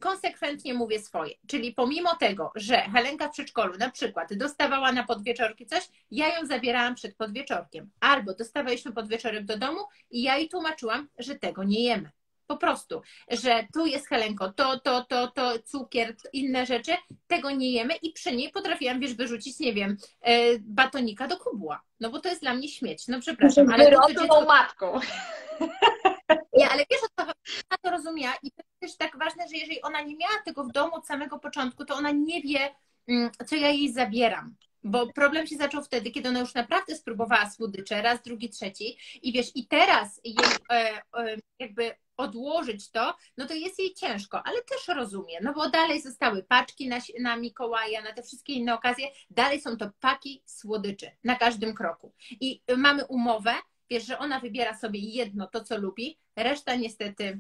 Konsekwentnie mówię swoje. Czyli pomimo tego, że Helenka w przedszkolu na przykład dostawała na podwieczorki coś, ja ją zabierałam przed podwieczorkiem. Albo dostawaliśmy podwieczorek do domu i ja jej tłumaczyłam, że tego nie jemy. Po prostu, że tu jest Helenko, to, to, to, to, cukier, inne rzeczy, tego nie jemy i przy niej potrafiłam, wiesz, wyrzucić, nie wiem, e, batonika do kubła. No bo to jest dla mnie śmieć. No przepraszam. Ale to, dziecko... matką. Nie, ale wiesz, o co ona to rozumiała i to jest też tak ważne, że jeżeli ona nie miała tego w domu od samego początku, to ona nie wie, mm, co ja jej zabieram. Bo problem się zaczął wtedy, kiedy ona już naprawdę spróbowała słodycze, raz, drugi, trzeci. I wiesz, i teraz jej e, e, jakby odłożyć to, no to jest jej ciężko, ale też rozumie, no bo dalej zostały paczki na, na Mikołaja, na te wszystkie inne okazje, dalej są to paki słodyczy na każdym kroku. I mamy umowę, wiesz, że ona wybiera sobie jedno, to co lubi, reszta niestety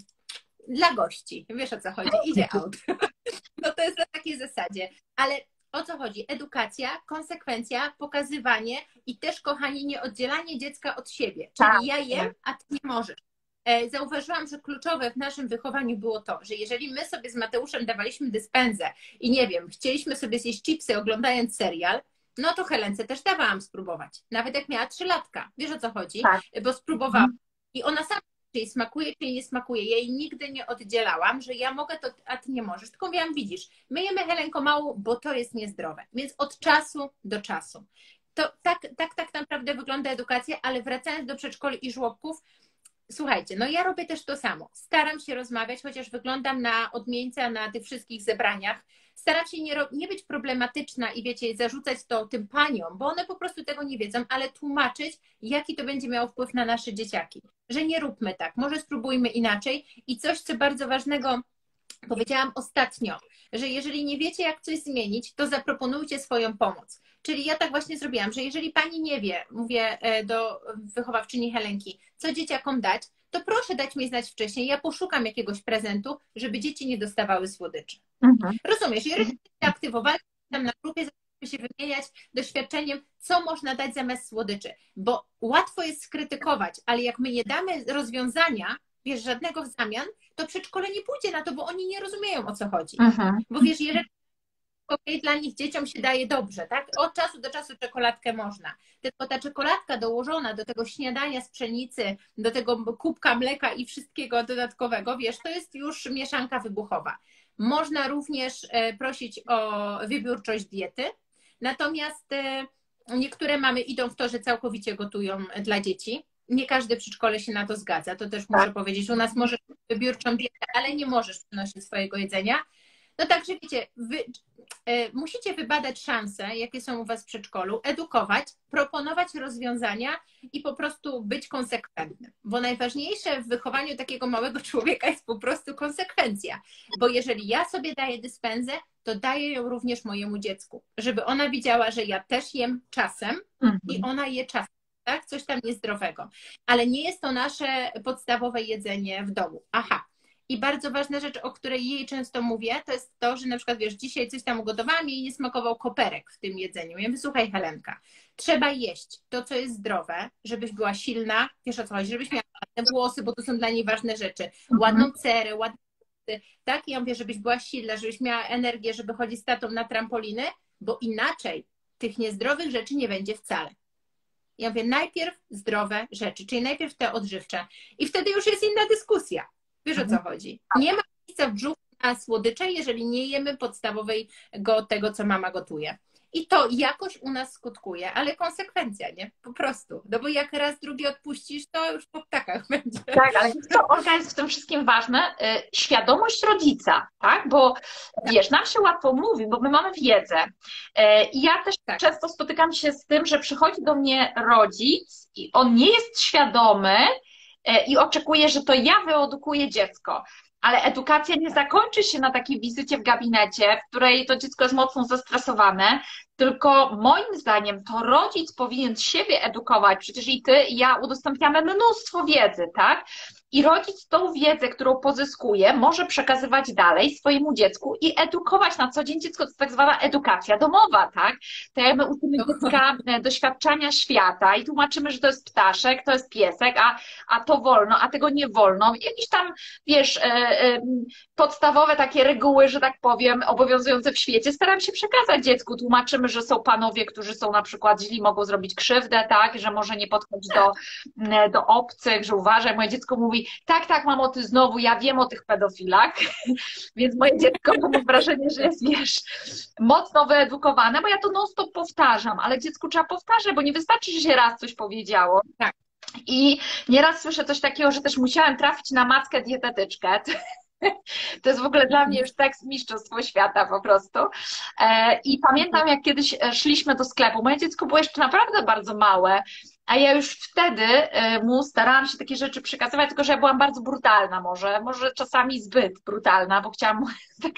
dla gości, wiesz o co chodzi, idzie out. No to jest na takiej zasadzie, ale o co chodzi? Edukacja, konsekwencja, pokazywanie i też, kochani, nie oddzielanie dziecka od siebie. Czyli tak, ja jem, tak. a ty nie możesz. E, zauważyłam, że kluczowe w naszym wychowaniu było to, że jeżeli my sobie z Mateuszem dawaliśmy dyspensę i nie wiem, chcieliśmy sobie zjeść chipsy oglądając serial, no to Helence też dawałam spróbować. Nawet jak miała trzylatka. Wiesz o co chodzi? Tak. Bo spróbowałam. Mhm. I ona sama czy jej smakuje, czy jej nie smakuje. Ja jej nigdy nie oddzielałam, że ja mogę to, a ty nie możesz. Tylko mówiłam, widzisz, my jemy Helenko mało, bo to jest niezdrowe. Więc od czasu do czasu. To tak, tak, tak naprawdę wygląda edukacja, ale wracając do przedszkoli i żłobków, Słuchajcie, no ja robię też to samo. Staram się rozmawiać, chociaż wyglądam na odmieńca na tych wszystkich zebraniach. Staram się nie, nie być problematyczna i wiecie, zarzucać to tym paniom, bo one po prostu tego nie wiedzą, ale tłumaczyć, jaki to będzie miało wpływ na nasze dzieciaki. Że nie róbmy tak, może spróbujmy inaczej. I coś, co bardzo ważnego powiedziałam ostatnio, że jeżeli nie wiecie, jak coś zmienić, to zaproponujcie swoją pomoc. Czyli ja tak właśnie zrobiłam, że jeżeli pani nie wie, mówię e, do wychowawczyni Helenki, co dzieciakom dać, to proszę dać mi znać wcześniej. Ja poszukam jakiegoś prezentu, żeby dzieci nie dostawały słodyczy. Mhm. Rozumiesz? Jeżeli się aktywowali tam na grupie, zaczęliśmy się wymieniać doświadczeniem, co można dać zamiast słodyczy. Bo łatwo jest skrytykować, ale jak my nie damy rozwiązania, wiesz, żadnego w zamian, to przedszkole nie pójdzie na to, bo oni nie rozumieją o co chodzi. Mhm. Bo wiesz, jeżeli okej, dla nich dzieciom się daje dobrze, tak? Od czasu do czasu czekoladkę można. Tylko ta czekoladka dołożona do tego śniadania z pszenicy, do tego kubka mleka i wszystkiego dodatkowego, wiesz, to jest już mieszanka wybuchowa. Można również e, prosić o wybiórczość diety, natomiast e, niektóre mamy idą w to, że całkowicie gotują dla dzieci. Nie każdy przedszkole się na to zgadza, to też muszę tak. powiedzieć. U nas możesz wybiórczą dietę, ale nie możesz przynosić swojego jedzenia. No także wiecie, wy, e, musicie wybadać szanse, jakie są u Was w przedszkolu, edukować, proponować rozwiązania i po prostu być konsekwentnym. Bo najważniejsze w wychowaniu takiego małego człowieka jest po prostu konsekwencja. Bo jeżeli ja sobie daję dyspensę, to daję ją również mojemu dziecku, żeby ona widziała, że ja też jem czasem mhm. i ona je czasem. Tak? Coś tam niezdrowego. Ale nie jest to nasze podstawowe jedzenie w domu. Aha, i bardzo ważna rzecz, o której jej często mówię, to jest to, że na przykład, wiesz, dzisiaj coś tam ugotowałam i nie smakował koperek w tym jedzeniu. Ja mówię, słuchaj Helenka, trzeba jeść to, co jest zdrowe, żebyś była silna, wiesz o co chodzi, żebyś miała ładne włosy, bo to są dla niej ważne rzeczy, mhm. ładną cerę, ładne tak? I ja mówię, żebyś była silna, żebyś miała energię, żeby chodzić z tatą na trampoliny, bo inaczej tych niezdrowych rzeczy nie będzie wcale. Ja mówię, najpierw zdrowe rzeczy, czyli najpierw te odżywcze. I wtedy już jest inna dyskusja. Wiesz o co mhm. chodzi? Nie ma miejsca w brzuchu na słodycze, jeżeli nie jemy podstawowego tego, co mama gotuje. I to jakoś u nas skutkuje, ale konsekwencja, nie? Po prostu. No bo jak raz drugi odpuścisz, to już po ptakach będzie. Tak, ale co Olga jest w tym wszystkim ważne? Y, świadomość rodzica, tak? Bo wiesz, nam się łatwo mówi, bo my mamy wiedzę. Y, I ja też tak. często spotykam się z tym, że przychodzi do mnie rodzic i on nie jest świadomy, i oczekuje, że to ja wyedukuję dziecko. Ale edukacja nie zakończy się na takiej wizycie w gabinecie, w której to dziecko jest mocno zestresowane, tylko moim zdaniem to rodzic powinien siebie edukować. Przecież i ty, i ja udostępniamy mnóstwo wiedzy, tak? I rodzic tą wiedzę, którą pozyskuje, może przekazywać dalej swojemu dziecku i edukować na co dzień dziecko. To jest tak zwana edukacja domowa, tak? To jak my uczymy dziecka e, doświadczania świata i tłumaczymy, że to jest ptaszek, to jest piesek, a, a to wolno, a tego nie wolno. Jakieś tam, wiesz, e, e, podstawowe takie reguły, że tak powiem, obowiązujące w świecie, staram się przekazać dziecku. Tłumaczymy, że są panowie, którzy są na przykład źli, mogą zrobić krzywdę, tak? Że może nie podchodzić do, do obcych, że uważaj. Moje dziecko mówi, tak, tak, mamo, ty znowu, ja wiem o tych pedofilach, więc moje dziecko mam wrażenie, że jest, wiesz, mocno wyedukowane, bo ja to non stop powtarzam, ale dziecku trzeba powtarzać, bo nie wystarczy, że się raz coś powiedziało. Tak. I nieraz słyszę coś takiego, że też musiałem trafić na matkę dietetyczkę. To jest w ogóle dla mnie już tekst mistrzostwo świata po prostu. E, I pamiętam, jak kiedyś e, szliśmy do sklepu. Moje dziecko było jeszcze naprawdę bardzo małe, a ja już wtedy e, mu starałam się takie rzeczy przekazywać, tylko że ja byłam bardzo brutalna może, może czasami zbyt brutalna, bo chciałam mu tak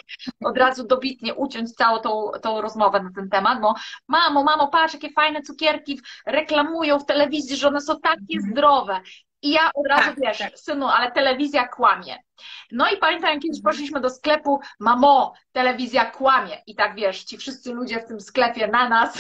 od razu dobitnie uciąć całą tą, tą rozmowę na ten temat, bo mamo, mamo, patrz, jakie fajne cukierki reklamują w telewizji, że one są takie zdrowe. I ja od razu, tak, wiesz, tak. synu, ale telewizja kłamie. No i pamiętam, kiedyś poszliśmy do sklepu, mamo, telewizja kłamie. I tak wiesz, ci wszyscy ludzie w tym sklepie na nas.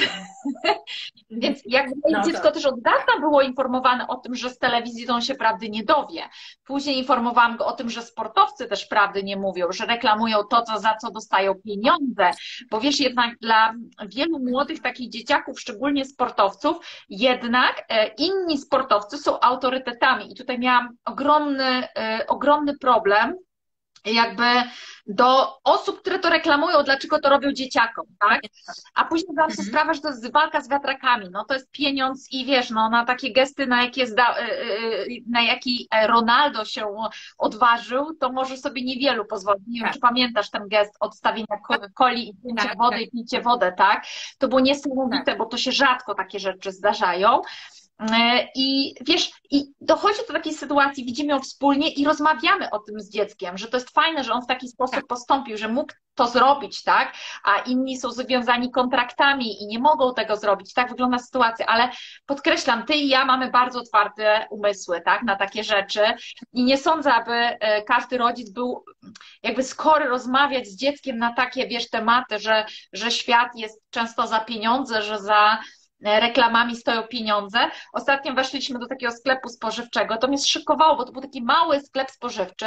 Więc jak no dziecko tak. też od dawna było informowane o tym, że z telewizji on się prawdy nie dowie. Później informowałam go o tym, że sportowcy też prawdy nie mówią, że reklamują to, co, za co dostają pieniądze. Bo wiesz, jednak dla wielu młodych takich dzieciaków, szczególnie sportowców, jednak e, inni sportowcy są autorytetami. I tutaj miałam ogromny, e, ogromny problem jakby do osób, które to reklamują, dlaczego to robią dzieciakom, tak? A później zdałam sobie mhm. sprawę, że to jest walka z wiatrakami, no to jest pieniądz i wiesz, no na takie gesty, na jakie, zda, y, y, y, na jaki Ronaldo się odważył, to może sobie niewielu pozwolić. Nie wiem, tak. czy pamiętasz ten gest odstawienia coli i picie tak, wody tak. i picie wodę, tak? To było niesamowite, tak. bo to się rzadko takie rzeczy zdarzają. E, I wiesz, i dochodzi do takiej sytuacji, widzimy ją wspólnie i rozmawiamy o tym z dzieckiem, że to jest fajne, że on w taki sposób tak. postąpił, że mógł to zrobić, tak? A inni są związani kontraktami i nie mogą tego zrobić. Tak wygląda sytuacja, ale podkreślam, ty i ja mamy bardzo otwarte umysły, tak? Na takie rzeczy i nie sądzę, aby e, każdy rodzic był jakby skory rozmawiać z dzieckiem na takie, wiesz, tematy, że, że świat jest często za pieniądze, że za reklamami stoją pieniądze. Ostatnio weszliśmy do takiego sklepu spożywczego, to mnie zszykowało, bo to był taki mały sklep spożywczy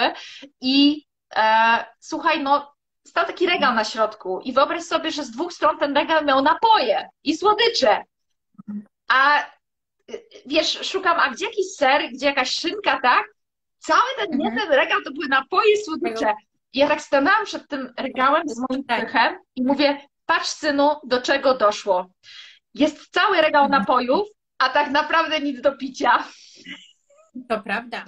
i e, słuchaj, no stał taki regał na środku i wyobraź sobie, że z dwóch stron ten regał miał napoje i słodycze. A wiesz, szukam, a gdzie jakiś ser, gdzie jakaś szynka, tak? Cały ten, mhm. nie ten regał to były napoje i słodycze. I ja tak stanęłam przed tym regałem z moim pychem tak. i mówię, patrz synu, do czego doszło. Jest cały regał napojów, a tak naprawdę nic do picia. To prawda.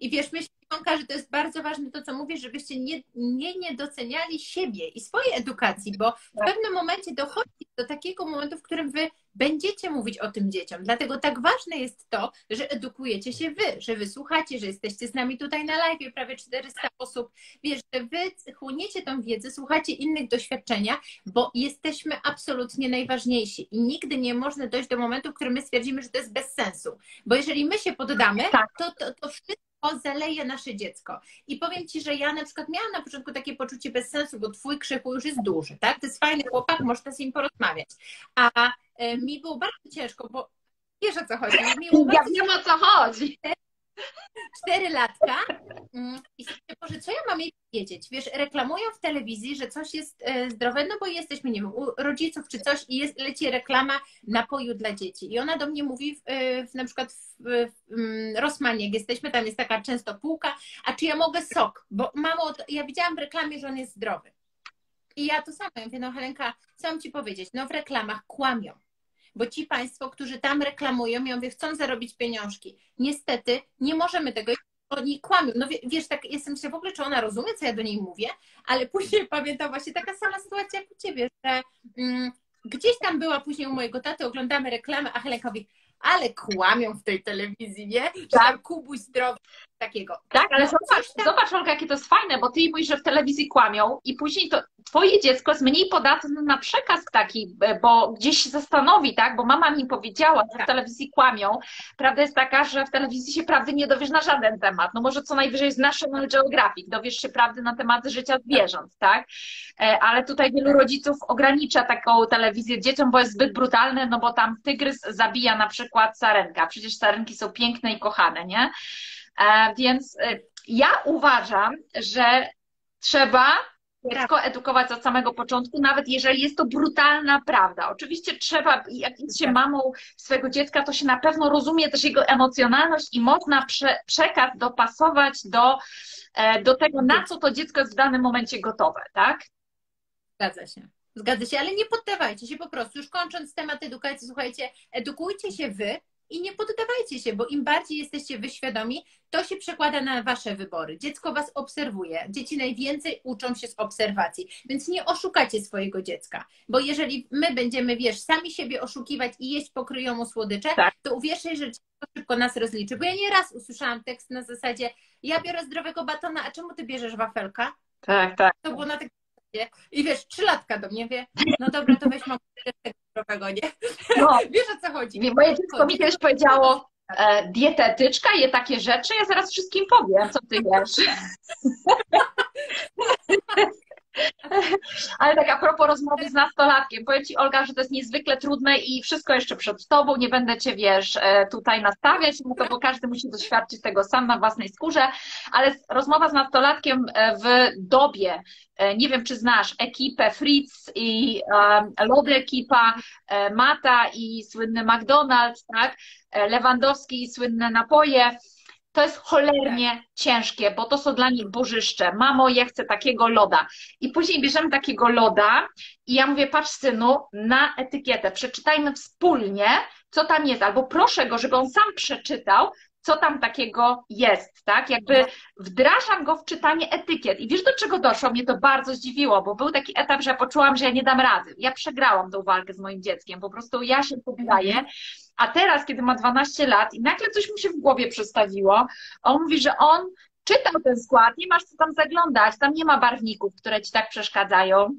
I wiesz, myślę, Iwonka, że to jest bardzo ważne to, co mówisz, żebyście nie, nie niedoceniali siebie i swojej edukacji, bo w tak. pewnym momencie dochodzi do takiego momentu, w którym wy będziecie mówić o tym dzieciom. Dlatego tak ważne jest to, że edukujecie się wy, że wy słuchacie, że jesteście z nami tutaj na live, prawie 400 osób. Wiesz, że wy chłoniecie tą wiedzę, słuchacie innych doświadczenia, bo jesteśmy absolutnie najważniejsi i nigdy nie można dojść do momentu, w którym my stwierdzimy, że to jest bez sensu. Bo jeżeli my się poddamy, tak. to, to, to wszystko zaleje nasze dziecko. I powiem Ci, że ja na przykład miałam na początku takie poczucie bez sensu, bo Twój krzyku już jest duży, tak? To jest fajny chłopak, można z nim porozmawiać. A e, mi było bardzo ciężko, bo wiesz o co chodzi. Mi było ja wiem o co chodzi. Cztery latka mm, i sobie, Boże, co ja mam jej wiedzieć? Wiesz, reklamują w telewizji, że coś jest e, zdrowe, no bo jesteśmy, nie wiem, u rodziców czy coś i jest, leci reklama napoju dla dzieci. I ona do mnie mówi, w, e, w na przykład w, w mm, Rosmanie, jak jesteśmy, tam jest taka często półka, a czy ja mogę sok? Bo mamo, ja widziałam w reklamie, że on jest zdrowy. I ja to samo, ja mówię, no Helenka, co mam Ci powiedzieć? No w reklamach kłamią bo ci Państwo, którzy tam reklamują, ja mówię, chcą zarobić pieniążki. Niestety nie możemy tego oni kłamią. No wiesz, tak jestem się w ogóle, czy ona rozumie, co ja do niej mówię, ale później pamiętam właśnie taka sama sytuacja jak u ciebie, że mm, gdzieś tam była później u mojego taty, oglądamy reklamę, a Helenka mówi, ale kłamią w tej telewizji, nie? Że tak. kubuś zdrowy, takiego. Tak, ale no, zobacz, tam... zobacz Olga, jakie to jest fajne, bo ty mówisz, że w telewizji kłamią i później to twoje dziecko jest mniej podatne na przekaz taki, bo gdzieś się zastanowi, tak? Bo mama mi powiedziała, że w tak. telewizji kłamią. Prawda jest taka, że w telewizji się prawdy nie dowiesz na żaden temat. No może co najwyżej z National Geographic dowiesz się prawdy na temat życia zwierząt, tak? E, ale tutaj wielu rodziców ogranicza taką telewizję dzieciom, bo jest zbyt brutalne, no bo tam tygrys zabija na przykład sarenka. Przecież sarenki są piękne i kochane, nie? E, więc e, ja uważam, że trzeba dziecko edukować od samego początku, nawet jeżeli jest to brutalna prawda. Oczywiście trzeba, jak jest się tak. mamą swojego dziecka, to się na pewno rozumie też jego emocjonalność i można prze, przekaz dopasować do, e, do tego, na co to dziecko jest w danym momencie gotowe, tak? Zgadza się. Zgadza się, ale nie poddawajcie się po prostu. Już kończąc temat edukacji, słuchajcie, edukujcie się wy, i nie poddawajcie się, bo im bardziej jesteście wyświadomi, to się przekłada na wasze wybory. Dziecko was obserwuje. Dzieci najwięcej uczą się z obserwacji, więc nie oszukacie swojego dziecka, bo jeżeli my będziemy, wiesz, sami siebie oszukiwać i jeść pokryjomu słodycze, tak. to uwierzcie, że dziecko szybko nas rozliczy. Bo ja nieraz usłyszałam tekst na zasadzie, ja biorę zdrowego batona, a czemu ty bierzesz wafelka? Tak, tak. To było na i wiesz, trzylatka do mnie wie, no dobra, to weź mam zdrowego, nie? No. Wiesz o co chodzi? Moje dziecko mi kiedyś powiedziało, e, dietetyczka je takie rzeczy, ja zaraz wszystkim powiem, co ty jesz. Ale tak a propos rozmowy z nastolatkiem, powiem Ci Olga, że to jest niezwykle trudne i wszystko jeszcze przed Tobą, nie będę Cię, wiesz, e, tutaj nastawiać, no bo każdy musi doświadczyć tego sam na własnej skórze, ale rozmowa z nastolatkiem e, w dobie, e, nie wiem czy znasz, ekipę Fritz i um, Lody ekipa, Mata i słynny McDonald's, tak, Lewandowski i słynne napoje, to jest cholernie ciężkie, bo to są dla nich bożyszcze. Mamo, ja chcę takiego loda. I później bierzemy takiego loda i ja mówię, patrz synu, na etykietę, przeczytajmy wspólnie, co tam jest, albo proszę go, żeby on sam przeczytał, co tam takiego jest, tak? Jakby no. wdrażam go w czytanie etykiet. I wiesz, do czego doszło? Mnie to bardzo zdziwiło, bo był taki etap, że ja poczułam, że ja nie dam rady. Ja przegrałam tą walkę z moim dzieckiem, po prostu ja się poddaję. Mhm. A teraz, kiedy ma 12 lat i nagle coś mu się w głowie przestawiło, on mówi, że on czytał ten skład, nie masz co tam zaglądać, tam nie ma barwników, które ci tak przeszkadzają.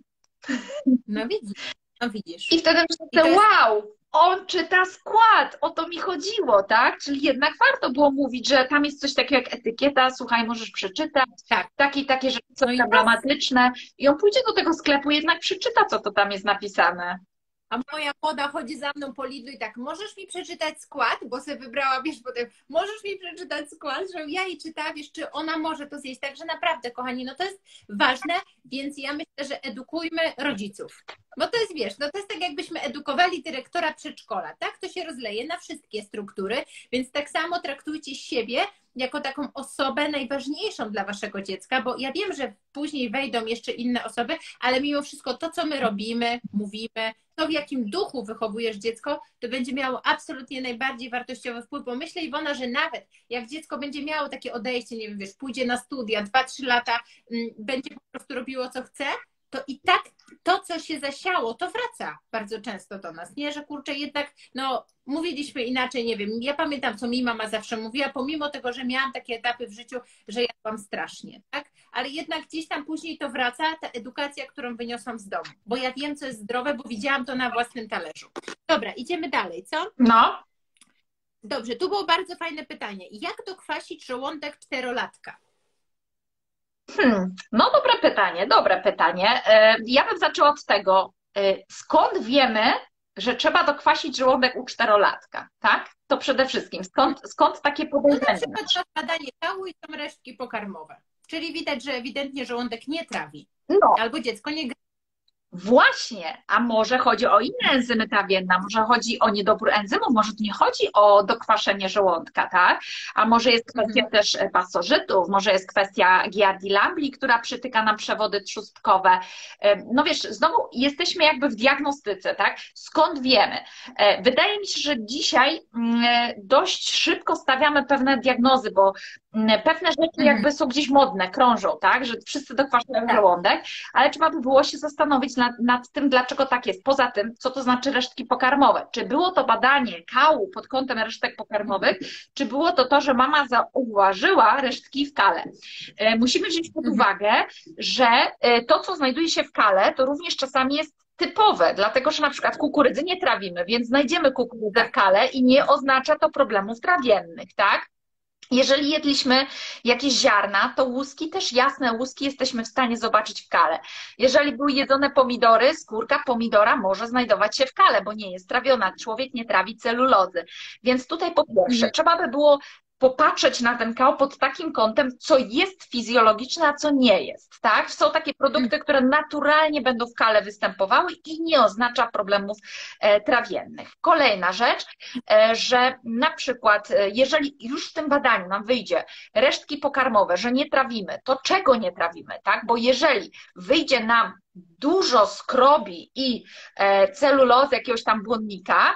No widzisz, no widzisz. I wtedy myślę, jest... wow, on czyta skład, o to mi chodziło, tak? Czyli jednak warto było mówić, że tam jest coś takiego jak etykieta, słuchaj, możesz przeczytać, tak. takie, takie rzeczy są no problematyczne i on pójdzie do tego sklepu, jednak przeczyta, co to tam jest napisane. A moja poda chodzi za mną po Lidlu i tak, możesz mi przeczytać skład, bo sobie wybrała, wiesz, potem, możesz mi przeczytać skład, że ja jej czyta, wiesz, czy ona może to zjeść. Także naprawdę, kochani, no to jest ważne, więc ja myślę, że edukujmy rodziców. Bo to jest, wiesz, no to jest tak jakbyśmy edukowali dyrektora przedszkola, tak? To się rozleje na wszystkie struktury, więc tak samo traktujcie siebie jako taką osobę najważniejszą dla waszego dziecka, bo ja wiem, że później wejdą jeszcze inne osoby, ale mimo wszystko to, co my robimy, mówimy, to w jakim duchu wychowujesz dziecko, to będzie miało absolutnie najbardziej wartościowy wpływ, bo myślę Iwona, że nawet jak dziecko będzie miało takie odejście, nie wiem, wiesz, pójdzie na studia, 2-3 lata, mm, będzie po prostu robiło co chce, to i tak to, co się zasiało, to wraca bardzo często do nas, nie? Że kurczę, jednak, no, mówiliśmy inaczej, nie wiem, ja pamiętam, co mi mama zawsze mówiła, pomimo tego, że miałam takie etapy w życiu, że jadłam strasznie, tak? Ale jednak gdzieś tam później to wraca, ta edukacja, którą wyniosłam z domu, bo ja wiem, co jest zdrowe, bo widziałam to na własnym talerzu. Dobra, idziemy dalej, co? No. Dobrze, tu było bardzo fajne pytanie. Jak dokwasić żołądek czterolatka? Hmm, no dobre pytanie, dobre pytanie. E, ja bym zaczęła od tego, e, skąd wiemy, że trzeba dokwasić żołądek u czterolatka, tak? To przede wszystkim, skąd, skąd takie podejrzenie? No na przykład badanie ciału i są resztki pokarmowe. Czyli widać, że ewidentnie żołądek nie trawi. No. Albo dziecko nie Właśnie, a może chodzi o inne enzymy trawienne, może chodzi o niedobór enzymów, może tu nie chodzi o dokwaszenie żołądka, tak? A może jest kwestia mhm. też e, pasożytów, może jest kwestia giardi która przytyka nam przewody trzustkowe. E, no wiesz, znowu jesteśmy jakby w diagnostyce, tak? Skąd wiemy? E, wydaje mi się, że dzisiaj mm, dość szybko stawiamy pewne diagnozy, bo pewne rzeczy mhm. jakby są gdzieś modne, krążą, tak? Że wszyscy dokwaszają tak. żołądek, ale trzeba by było się zastanowić nad, nad tym, dlaczego tak jest. Poza tym, co to znaczy resztki pokarmowe? Czy było to badanie kału pod kątem resztek pokarmowych, czy było to to, że mama zauważyła resztki w kale? E, musimy wziąć pod mhm. uwagę, że e, to, co znajduje się w kale, to również czasami jest typowe, dlatego że na przykład kukurydzy nie trawimy, więc znajdziemy kukurydzę w kale i nie oznacza to problemów trawiennych, tak? Jeżeli jedliśmy jakieś ziarna, to łuski, też jasne łuski jesteśmy w stanie zobaczyć w kale. Jeżeli były jedzone pomidory, skórka pomidora może znajdować się w kale, bo nie jest trawiona. Człowiek nie trawi celulozy. Więc tutaj po pierwsze, mhm. trzeba by było popatrzeć na ten kał pod takim kątem, co jest fizjologiczne, a co nie jest, tak? Są takie produkty, które naturalnie będą w kale występowały i nie oznacza problemów e, trawiennych. Kolejna rzecz, e, że na przykład, e, jeżeli już w tym badaniu nam wyjdzie resztki pokarmowe, że nie trawimy, to czego nie trawimy, tak? Bo jeżeli wyjdzie nam dużo skrobi i celulozy jakiegoś tam błonnika,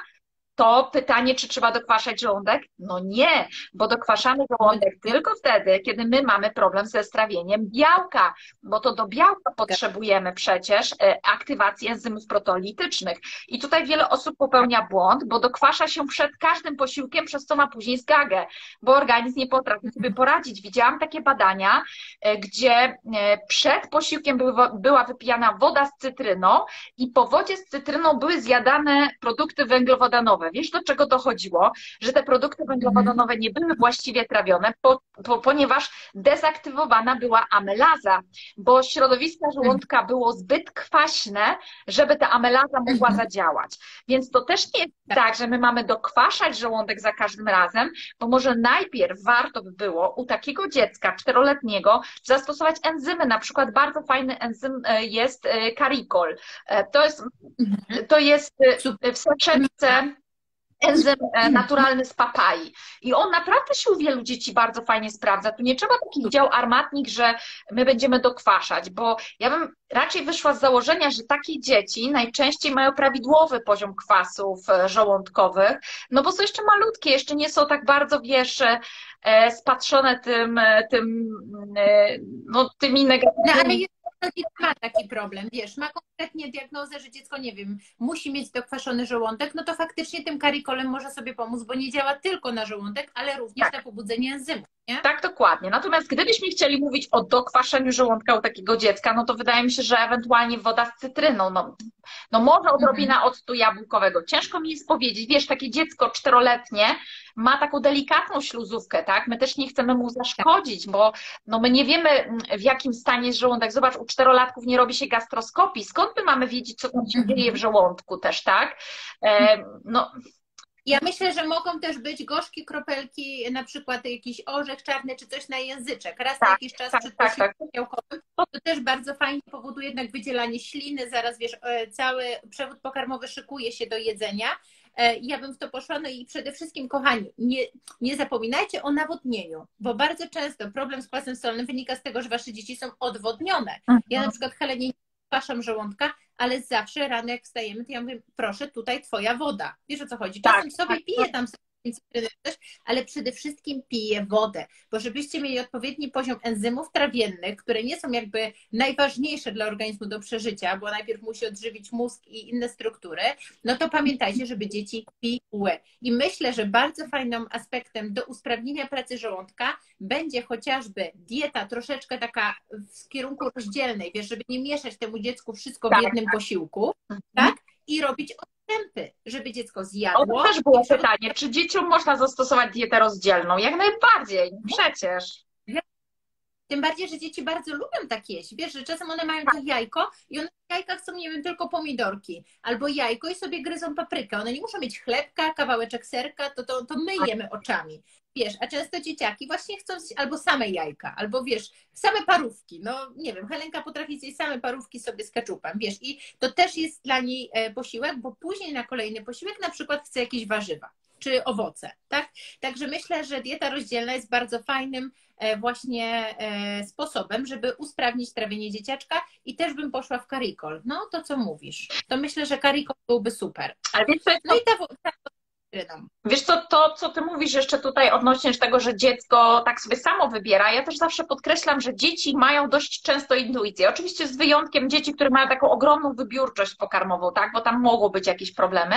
to pytanie, czy trzeba dokwaszać żołądek? No nie, bo dokwaszamy żołądek tylko wtedy, kiedy my mamy problem ze strawieniem białka, bo to do białka potrzebujemy przecież e, aktywacji enzymów proteolitycznych. I tutaj wiele osób popełnia błąd, bo dokwasza się przed każdym posiłkiem, przez co ma później zgagę, bo organizm nie potrafi sobie poradzić. Widziałam takie badania, e, gdzie e, przed posiłkiem była wypijana woda z cytryną i po wodzie z cytryną były zjadane produkty węglowodanowe. Wiesz, do czego dochodziło? Że te produkty węglowodanowe nie były właściwie trawione, po, po, ponieważ dezaktywowana była amylaza, bo środowisko żołądka było zbyt kwaśne, żeby ta amylaza mogła mhm. zadziałać. Więc to też nie jest tak, że my mamy dokwaszać żołądek za każdym razem, bo może najpierw warto by było u takiego dziecka czteroletniego zastosować enzymy. Na przykład bardzo fajny enzym e, jest karikol. E, e, to jest, mhm. to jest w soczewce enzym e, naturalny z papai. I on naprawdę się u wielu dzieci bardzo fajnie sprawdza. Tu nie trzeba takich dział armatnik, że my będziemy dokwaszać, bo ja bym raczej wyszła z założenia, że takie dzieci najczęściej mają prawidłowy poziom kwasów e, żołądkowych, no bo są jeszcze malutkie, jeszcze nie są tak bardzo, wiesz, e, spatrzone tym, tym no, tymi negatywnymi no, ma taki problem, wiesz, ma konkretnie diagnozę, że dziecko, nie wiem, musi mieć dokwaszony żołądek, no to faktycznie tym karikolem może sobie pomóc, bo nie działa tylko na żołądek, ale również tak. na pobudzenie enzymów. Nie? Tak, dokładnie. Natomiast gdybyśmy chcieli mówić o dokwaszeniu żołądka u takiego dziecka, no to wydaje mi się, że ewentualnie woda z cytryną, no, no może odrobina mhm. octu jabłkowego. Ciężko mi jest powiedzieć, wiesz, takie dziecko czteroletnie ma taką delikatną śluzówkę, tak? My też nie chcemy mu zaszkodzić, bo no my nie wiemy w jakim stanie jest żołądek. Zobacz, u czterolatków nie robi się gastroskopii. Skąd my mamy wiedzieć, co tam się mhm. dzieje w żołądku też, tak? E, no ja myślę, że mogą też być gorzkie kropelki, na przykład jakiś orzech czarny czy coś na języczek. Raz tak, na jakiś czas tak, przed tak, tak. to też bardzo fajnie powoduje jednak wydzielanie śliny, zaraz wiesz, e, cały przewód pokarmowy szykuje się do jedzenia. E, ja bym w to poszła, no i przede wszystkim, kochani, nie, nie zapominajcie o nawodnieniu, bo bardzo często problem z kwasem solnym wynika z tego, że wasze dzieci są odwodnione. Ja na mhm. przykład Helenie kwaszam żołądka, ale zawsze rano jak wstajemy, to ja mówię, proszę, tutaj twoja woda. Wiesz o co chodzi? Czasem tak, sobie tak, piję tak. tam ale przede wszystkim pije wodę, bo żebyście mieli odpowiedni poziom enzymów trawiennych, które nie są jakby najważniejsze dla organizmu do przeżycia, bo najpierw musi odżywić mózg i inne struktury, no to pamiętajcie, żeby dzieci piły. I myślę, że bardzo fajnym aspektem do usprawnienia pracy żołądka będzie chociażby dieta troszeczkę taka w kierunku rozdzielnej, wiesz, żeby nie mieszać temu dziecku wszystko w tak, jednym posiłku, mhm. tak? I robić odstępy, żeby dziecko zjadło. O, to też było pytanie, czy dzieciom można zastosować dietę rozdzielną? Jak najbardziej, przecież. Tym bardziej, że dzieci bardzo lubią tak jeść. Wiesz, że czasem one mają to jajko i one w jajkach są, nie wiem, tylko pomidorki. Albo jajko i sobie gryzą paprykę. One nie muszą mieć chlebka, kawałeczek serka, to, to, to my jemy oczami. Wiesz, a często dzieciaki właśnie chcą albo same jajka, albo wiesz, same parówki. No nie wiem, Helenka potrafi zjeść same parówki sobie z keczupem, wiesz, i to też jest dla niej e, posiłek, bo później na kolejny posiłek na przykład chce jakieś warzywa czy owoce, tak? Także myślę, że dieta rozdzielna jest bardzo fajnym e, właśnie e, sposobem, żeby usprawnić trawienie dzieciaczka i też bym poszła w karikol. No to co mówisz? To myślę, że karikol byłby super. Ale wiesz, no i ta, ta Wiesz co, to co ty mówisz jeszcze tutaj odnośnie tego, że dziecko tak sobie samo wybiera, ja też zawsze podkreślam, że dzieci mają dość często intuicję. Oczywiście z wyjątkiem dzieci, które mają taką ogromną wybiórczość pokarmową, tak, bo tam mogą być jakieś problemy,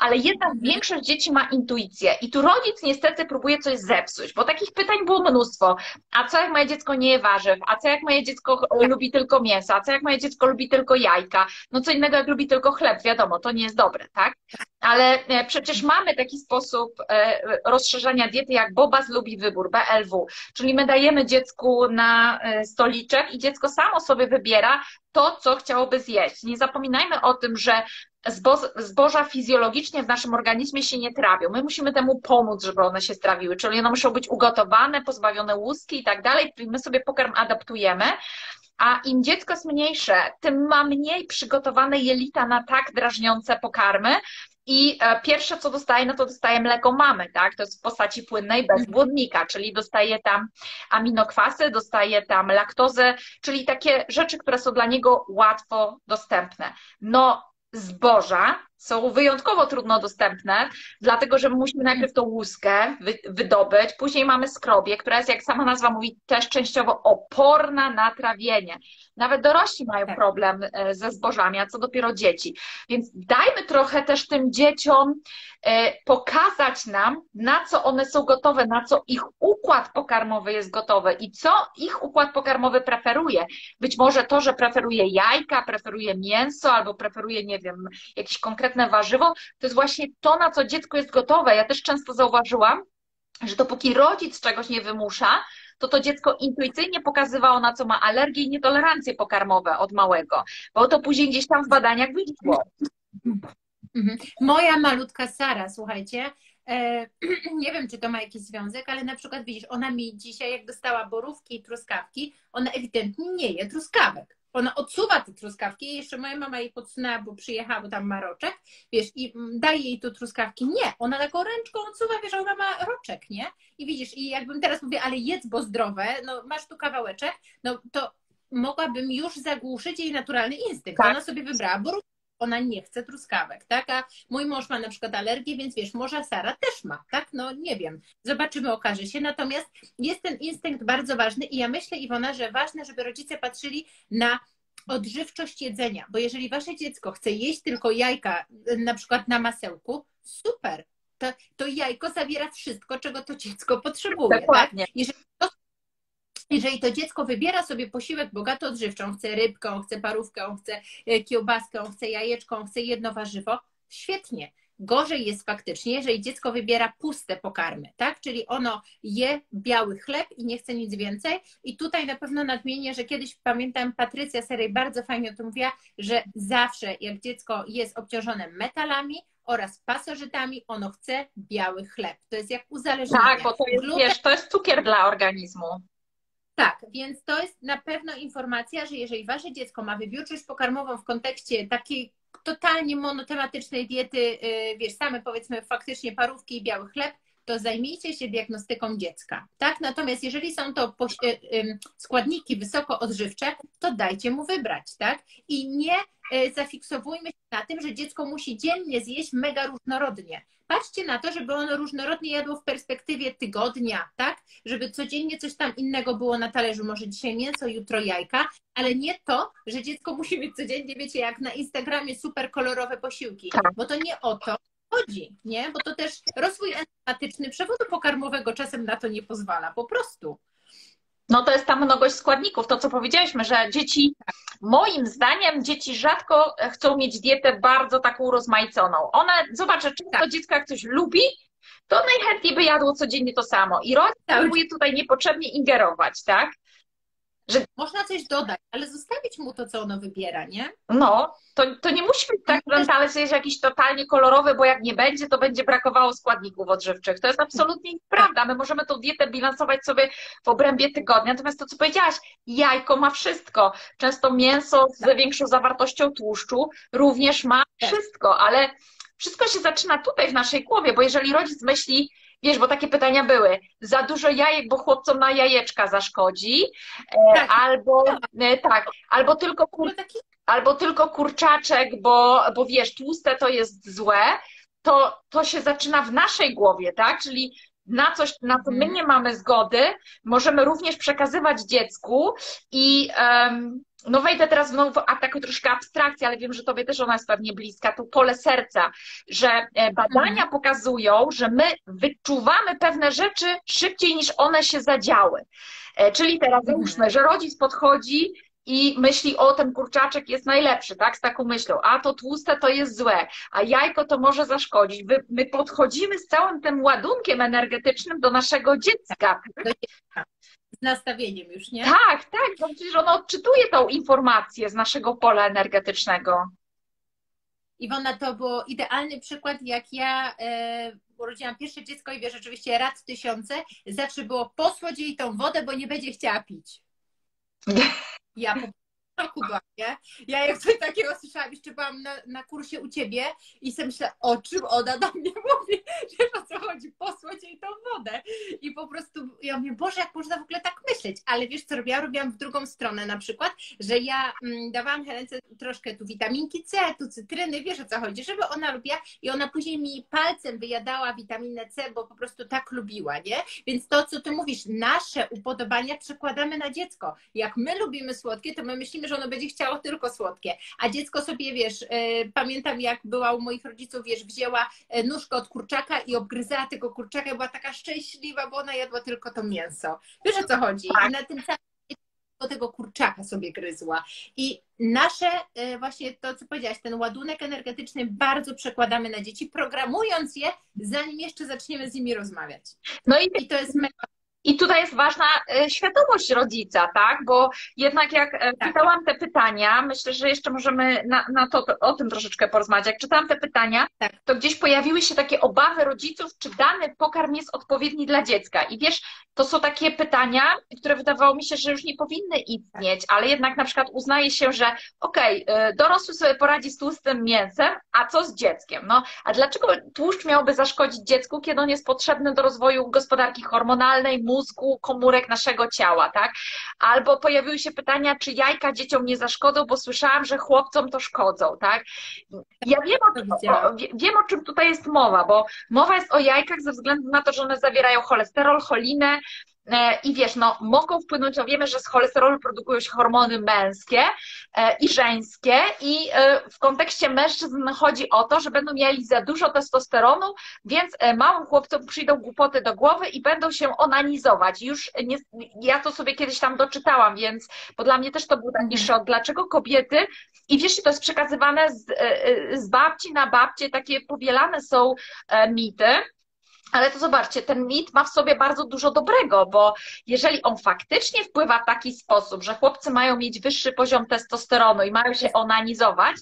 ale jednak większość dzieci ma intuicję i tu rodzic niestety próbuje coś zepsuć, bo takich pytań było mnóstwo. A co jak moje dziecko nie je warzyw? A co jak moje dziecko lubi tylko mięso? A co jak moje dziecko lubi tylko jajka? No co innego jak lubi tylko chleb, wiadomo, to nie jest dobre, tak? Ale e, przecież mamy taki sposób e, rozszerzania diety, jak Bobas lubi wybór, BLW, czyli my dajemy dziecku na e, stoliczek i dziecko samo sobie wybiera to, co chciałoby zjeść. Nie zapominajmy o tym, że zbo zboża fizjologicznie w naszym organizmie się nie trawią. My musimy temu pomóc, żeby one się strawiły, czyli one muszą być ugotowane, pozbawione łuski i tak dalej, my sobie pokarm adaptujemy. A im dziecko jest mniejsze, tym ma mniej przygotowane jelita na tak drażniące pokarmy, i e, pierwsze, co dostaje, no to dostaje mleko mamy, tak? To jest w postaci płynnej bez błonnika, czyli dostaje tam aminokwasy, dostaje tam laktozę, czyli takie rzeczy, które są dla niego łatwo dostępne. No, zboża są wyjątkowo trudno dostępne, dlatego że musimy najpierw tą łuskę wydobyć, później mamy skrobię, która jest, jak sama nazwa mówi, też częściowo oporna na trawienie. Nawet dorośli mają tak. problem e, ze zbożami, a co dopiero dzieci. Więc dajmy trochę też tym dzieciom e, pokazać nam, na co one są gotowe, na co ich układ pokarmowy jest gotowy i co ich układ pokarmowy preferuje. Być może to, że preferuje jajka, preferuje mięso albo preferuje, nie wiem, jakieś konkretne warzywo, to jest właśnie to, na co dziecko jest gotowe. Ja też często zauważyłam, że dopóki rodzic czegoś nie wymusza, to to dziecko intuicyjnie pokazywało, na co ma alergię i nietolerancje pokarmowe od małego, bo to później gdzieś tam w badaniach wyszło. Mhm. Moja malutka Sara, słuchajcie, e, nie wiem, czy to ma jakiś związek, ale na przykład widzisz, ona mi dzisiaj, jak dostała borówki i truskawki, ona ewidentnie nie je truskawek ona odsuwa te truskawki i jeszcze moja mama jej podsunęła, bo przyjechała, bo tam ma roczek, wiesz, i daje jej tu truskawki. Nie, ona taką ręczką odsuwa, wiesz, ona ma roczek, nie? I widzisz, i jakbym teraz mówię, ale jedz, bo zdrowe, no masz tu kawałeczek, no to mogłabym już zagłuszyć jej naturalny instynkt. Tak. Ona sobie wybrała bo ona nie chce truskawek, tak? A mój mąż ma na przykład alergię, więc wiesz, może Sara też ma, tak? No nie wiem, zobaczymy, okaże się. Natomiast jest ten instynkt bardzo ważny i ja myślę, Iwona, że ważne, żeby rodzice patrzyli na odżywczość jedzenia, bo jeżeli wasze dziecko chce jeść tylko jajka, na przykład na masełku, super, to, to jajko zawiera wszystko, czego to dziecko potrzebuje. Dokładnie. Tak? Jeżeli jeżeli to dziecko wybiera sobie posiłek bogato odżywczą, chce rybkę, on chce parówkę, on chce e, kiełbaskę, on chce jajeczko, on chce jedno warzywo, świetnie. Gorzej jest faktycznie, jeżeli dziecko wybiera puste pokarmy, tak? Czyli ono je biały chleb i nie chce nic więcej. I tutaj na pewno nadmienię, że kiedyś pamiętam, Patrycja Serej bardzo fajnie o tym mówiła, że zawsze jak dziecko jest obciążone metalami, oraz pasożytami, ono chce biały chleb. To jest jak uzależnienie. Tak, bo to jest, wiesz, to jest cukier dla organizmu. Tak, więc to jest na pewno informacja, że jeżeli wasze dziecko ma wybiórczość pokarmową w kontekście takiej totalnie monotematycznej diety, y, wiesz, same powiedzmy faktycznie parówki i biały chleb, to zajmijcie się diagnostyką dziecka. Tak? Natomiast jeżeli są to y, składniki wysoko odżywcze, to dajcie mu wybrać, tak? I nie y, zafiksowujmy się na tym, że dziecko musi dziennie zjeść mega różnorodnie patrzcie na to, żeby ono różnorodnie jadło w perspektywie tygodnia, tak? Żeby codziennie coś tam innego było na talerzu, może dzisiaj mięso, jutro jajka, ale nie to, że dziecko musi mieć codziennie, wiecie, jak na Instagramie super kolorowe posiłki, tak. bo to nie o to chodzi, nie? Bo to też rozwój enzymatyczny przewodu pokarmowego czasem na to nie pozwala, po prostu. No to jest ta mnogość składników, to co powiedzieliśmy, że dzieci, moim zdaniem, dzieci rzadko chcą mieć dietę bardzo taką urozmaiconą. One, zobaczę, czy to dziecko jak coś lubi, to najchętniej by jadło codziennie to samo. I rodzic tak. próbuje tutaj niepotrzebnie ingerować, tak? Że można coś dodać, ale zostawić mu to, co ono wybiera, nie? No, to, to nie musi być tak, że talerz jest jakiś totalnie kolorowy, bo jak nie będzie, to będzie brakowało składników odżywczych. To jest absolutnie nieprawda. My możemy tą dietę bilansować sobie w obrębie tygodnia, natomiast to, co powiedziałaś, jajko ma wszystko. Często mięso z tak. większą zawartością tłuszczu również ma tak. wszystko, ale wszystko się zaczyna tutaj w naszej głowie, bo jeżeli rodzic myśli, Wiesz, bo takie pytania były. Za dużo jajek, bo chłopcom na jajeczka zaszkodzi. E, tak. Albo e, tak, albo tylko, kur, albo tylko kurczaczek, bo, bo wiesz, tłuste to jest złe. To, to się zaczyna w naszej głowie, tak? Czyli na coś, na co my mhm. nie mamy zgody, możemy również przekazywać dziecku i um, no wejdę teraz znowu w taką troszkę abstrakcję, ale wiem, że Tobie też ona jest pewnie bliska, to pole serca, że e, badania mhm. pokazują, że my wyczuwamy pewne rzeczy szybciej niż one się zadziały. E, czyli teraz mhm. załóżmy, że rodzic podchodzi i myśli, o ten kurczaczek jest najlepszy, tak, z taką myślą, a to tłuste to jest złe, a jajko to może zaszkodzić. My podchodzimy z całym tym ładunkiem energetycznym do naszego dziecka nastawieniem już, nie? Tak, tak, no przecież ono odczytuje tą informację z naszego pola energetycznego. Iwona, to był idealny przykład, jak ja e, urodziłam pierwsze dziecko i wiesz, rzeczywiście rad tysiące, zawsze było posłodziej tą wodę, bo nie będzie chciała pić. Ja w szoku nie? Ja jak coś takiego słyszałam, jeszcze byłam na, na kursie u ciebie i sobie myślę, o czym ona do mnie mówi, wiesz o co chodzi, posłać jej tą wodę. I po prostu ja mówię, Boże, jak można w ogóle tak myśleć? Ale wiesz co robiłam? Robiłam w drugą stronę na przykład, że ja mm, dawałam Helence troszkę tu witaminki C, tu cytryny, wiesz o co chodzi, żeby ona lubiła i ona później mi palcem wyjadała witaminę C, bo po prostu tak lubiła, nie? Więc to, co ty mówisz, nasze upodobania przekładamy na dziecko. Jak my lubimy słodkie, to my myślimy, że ono będzie chciało tylko słodkie, a dziecko sobie, wiesz, yy, pamiętam jak była u moich rodziców, wiesz, wzięła e, nóżkę od kurczaka i obgryzała tego kurczaka była taka szczęśliwa, bo ona jadła tylko to mięso. Wiesz o co chodzi? Tak. I na tym samym tego kurczaka sobie gryzła. I nasze, e, właśnie to, co powiedziałaś, ten ładunek energetyczny bardzo przekładamy na dzieci, programując je, zanim jeszcze zaczniemy z nimi rozmawiać. No i I to jest mega I tutaj jest ważna e, świadomość rodzica, tak? Bo jednak jak e, Tak. czytałam te pytania, myślę, że jeszcze możemy na, na to, o tym troszeczkę porozmawiać. Jak czytałam te pytania, Tak. to gdzieś pojawiły się takie obawy rodziców, czy dany pokarm jest odpowiedni dla dziecka. I wiesz, to są takie pytania, które wydawało mi się, że już nie powinny istnieć, ale jednak na przykład uznaje się, że okej, e, dorosły sobie poradzi z tłustym mięsem, a co z dzieckiem? No, a dlaczego tłuszcz miałby zaszkodzić dziecku, kiedy on jest potrzebny do rozwoju gospodarki hormonalnej, mózgu, komórek naszego ciała, tak? Albo pojawiły się pytania, czy jajka dzieciom nie zaszkodzą, bo słyszałam, że chłopcom to szkodzą, tak? Ja wiem o, wiem, o czym tutaj jest mowa, bo mowa jest o jajkach ze względu na to, że one zawierają cholesterol, cholinę, i wiesz, no, mogą wpłynąć, no wiemy, że z cholesterolu produkują się hormony męskie e, i żeńskie i e, w kontekście mężczyzn chodzi o to, że będą mieli za dużo testosteronu, więc e, małym chłopcom przyjdą głupoty do głowy i będą się onanizować. Już nie, ja to sobie kiedyś tam doczytałam, więc, bo dla mnie też to był taki szok, dlaczego kobiety, i wiesz, to jest przekazywane z, e, e, z babci na babcie, takie powielane są e, mity, ale to zobaczcie, ten mit ma w sobie bardzo dużo dobrego, bo jeżeli on faktycznie wpływa w taki sposób, że chłopcy mają mieć wyższy poziom testosteronu i mają się onanizować,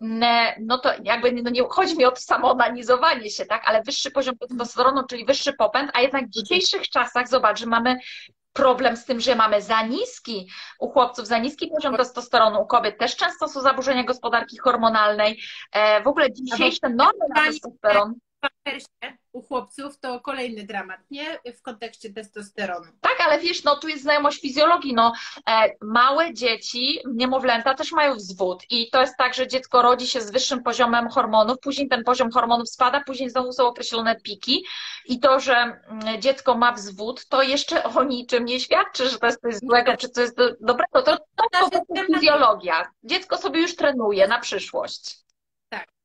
ne- no to jakby no nie chodzi mi o to samo onanizowanie się, tak, ale wyższy poziom testosteronu, czyli wyższy popęd, a jednak w dzisiejszych czasach, zobacz, że mamy problem z tym, że mamy za niski u chłopców, za niski poziom testosteronu, u kobiet też często są zaburzenia gospodarki hormonalnej, e, w ogóle dzisiejsze normy na testosteron pampersie u chłopców to kolejny dramat, nie? W kontekście testosteronu. Tak, ale wiesz, no tu jest znajomość fizjologii, no e, małe dzieci, niemowlęta też mają wzwód i to jest tak, że dziecko rodzi się z wyższym poziomem hormonów, później ten poziom hormonów spada, później znowu są określone piki i to, że mm, dziecko ma wzwód, to jeszcze o niczym nie świadczy, że to jest coś złego, czy coś jest do- dobrego, to, to po prostu fizjologia. Dziecko sobie już trenuje na przyszłość.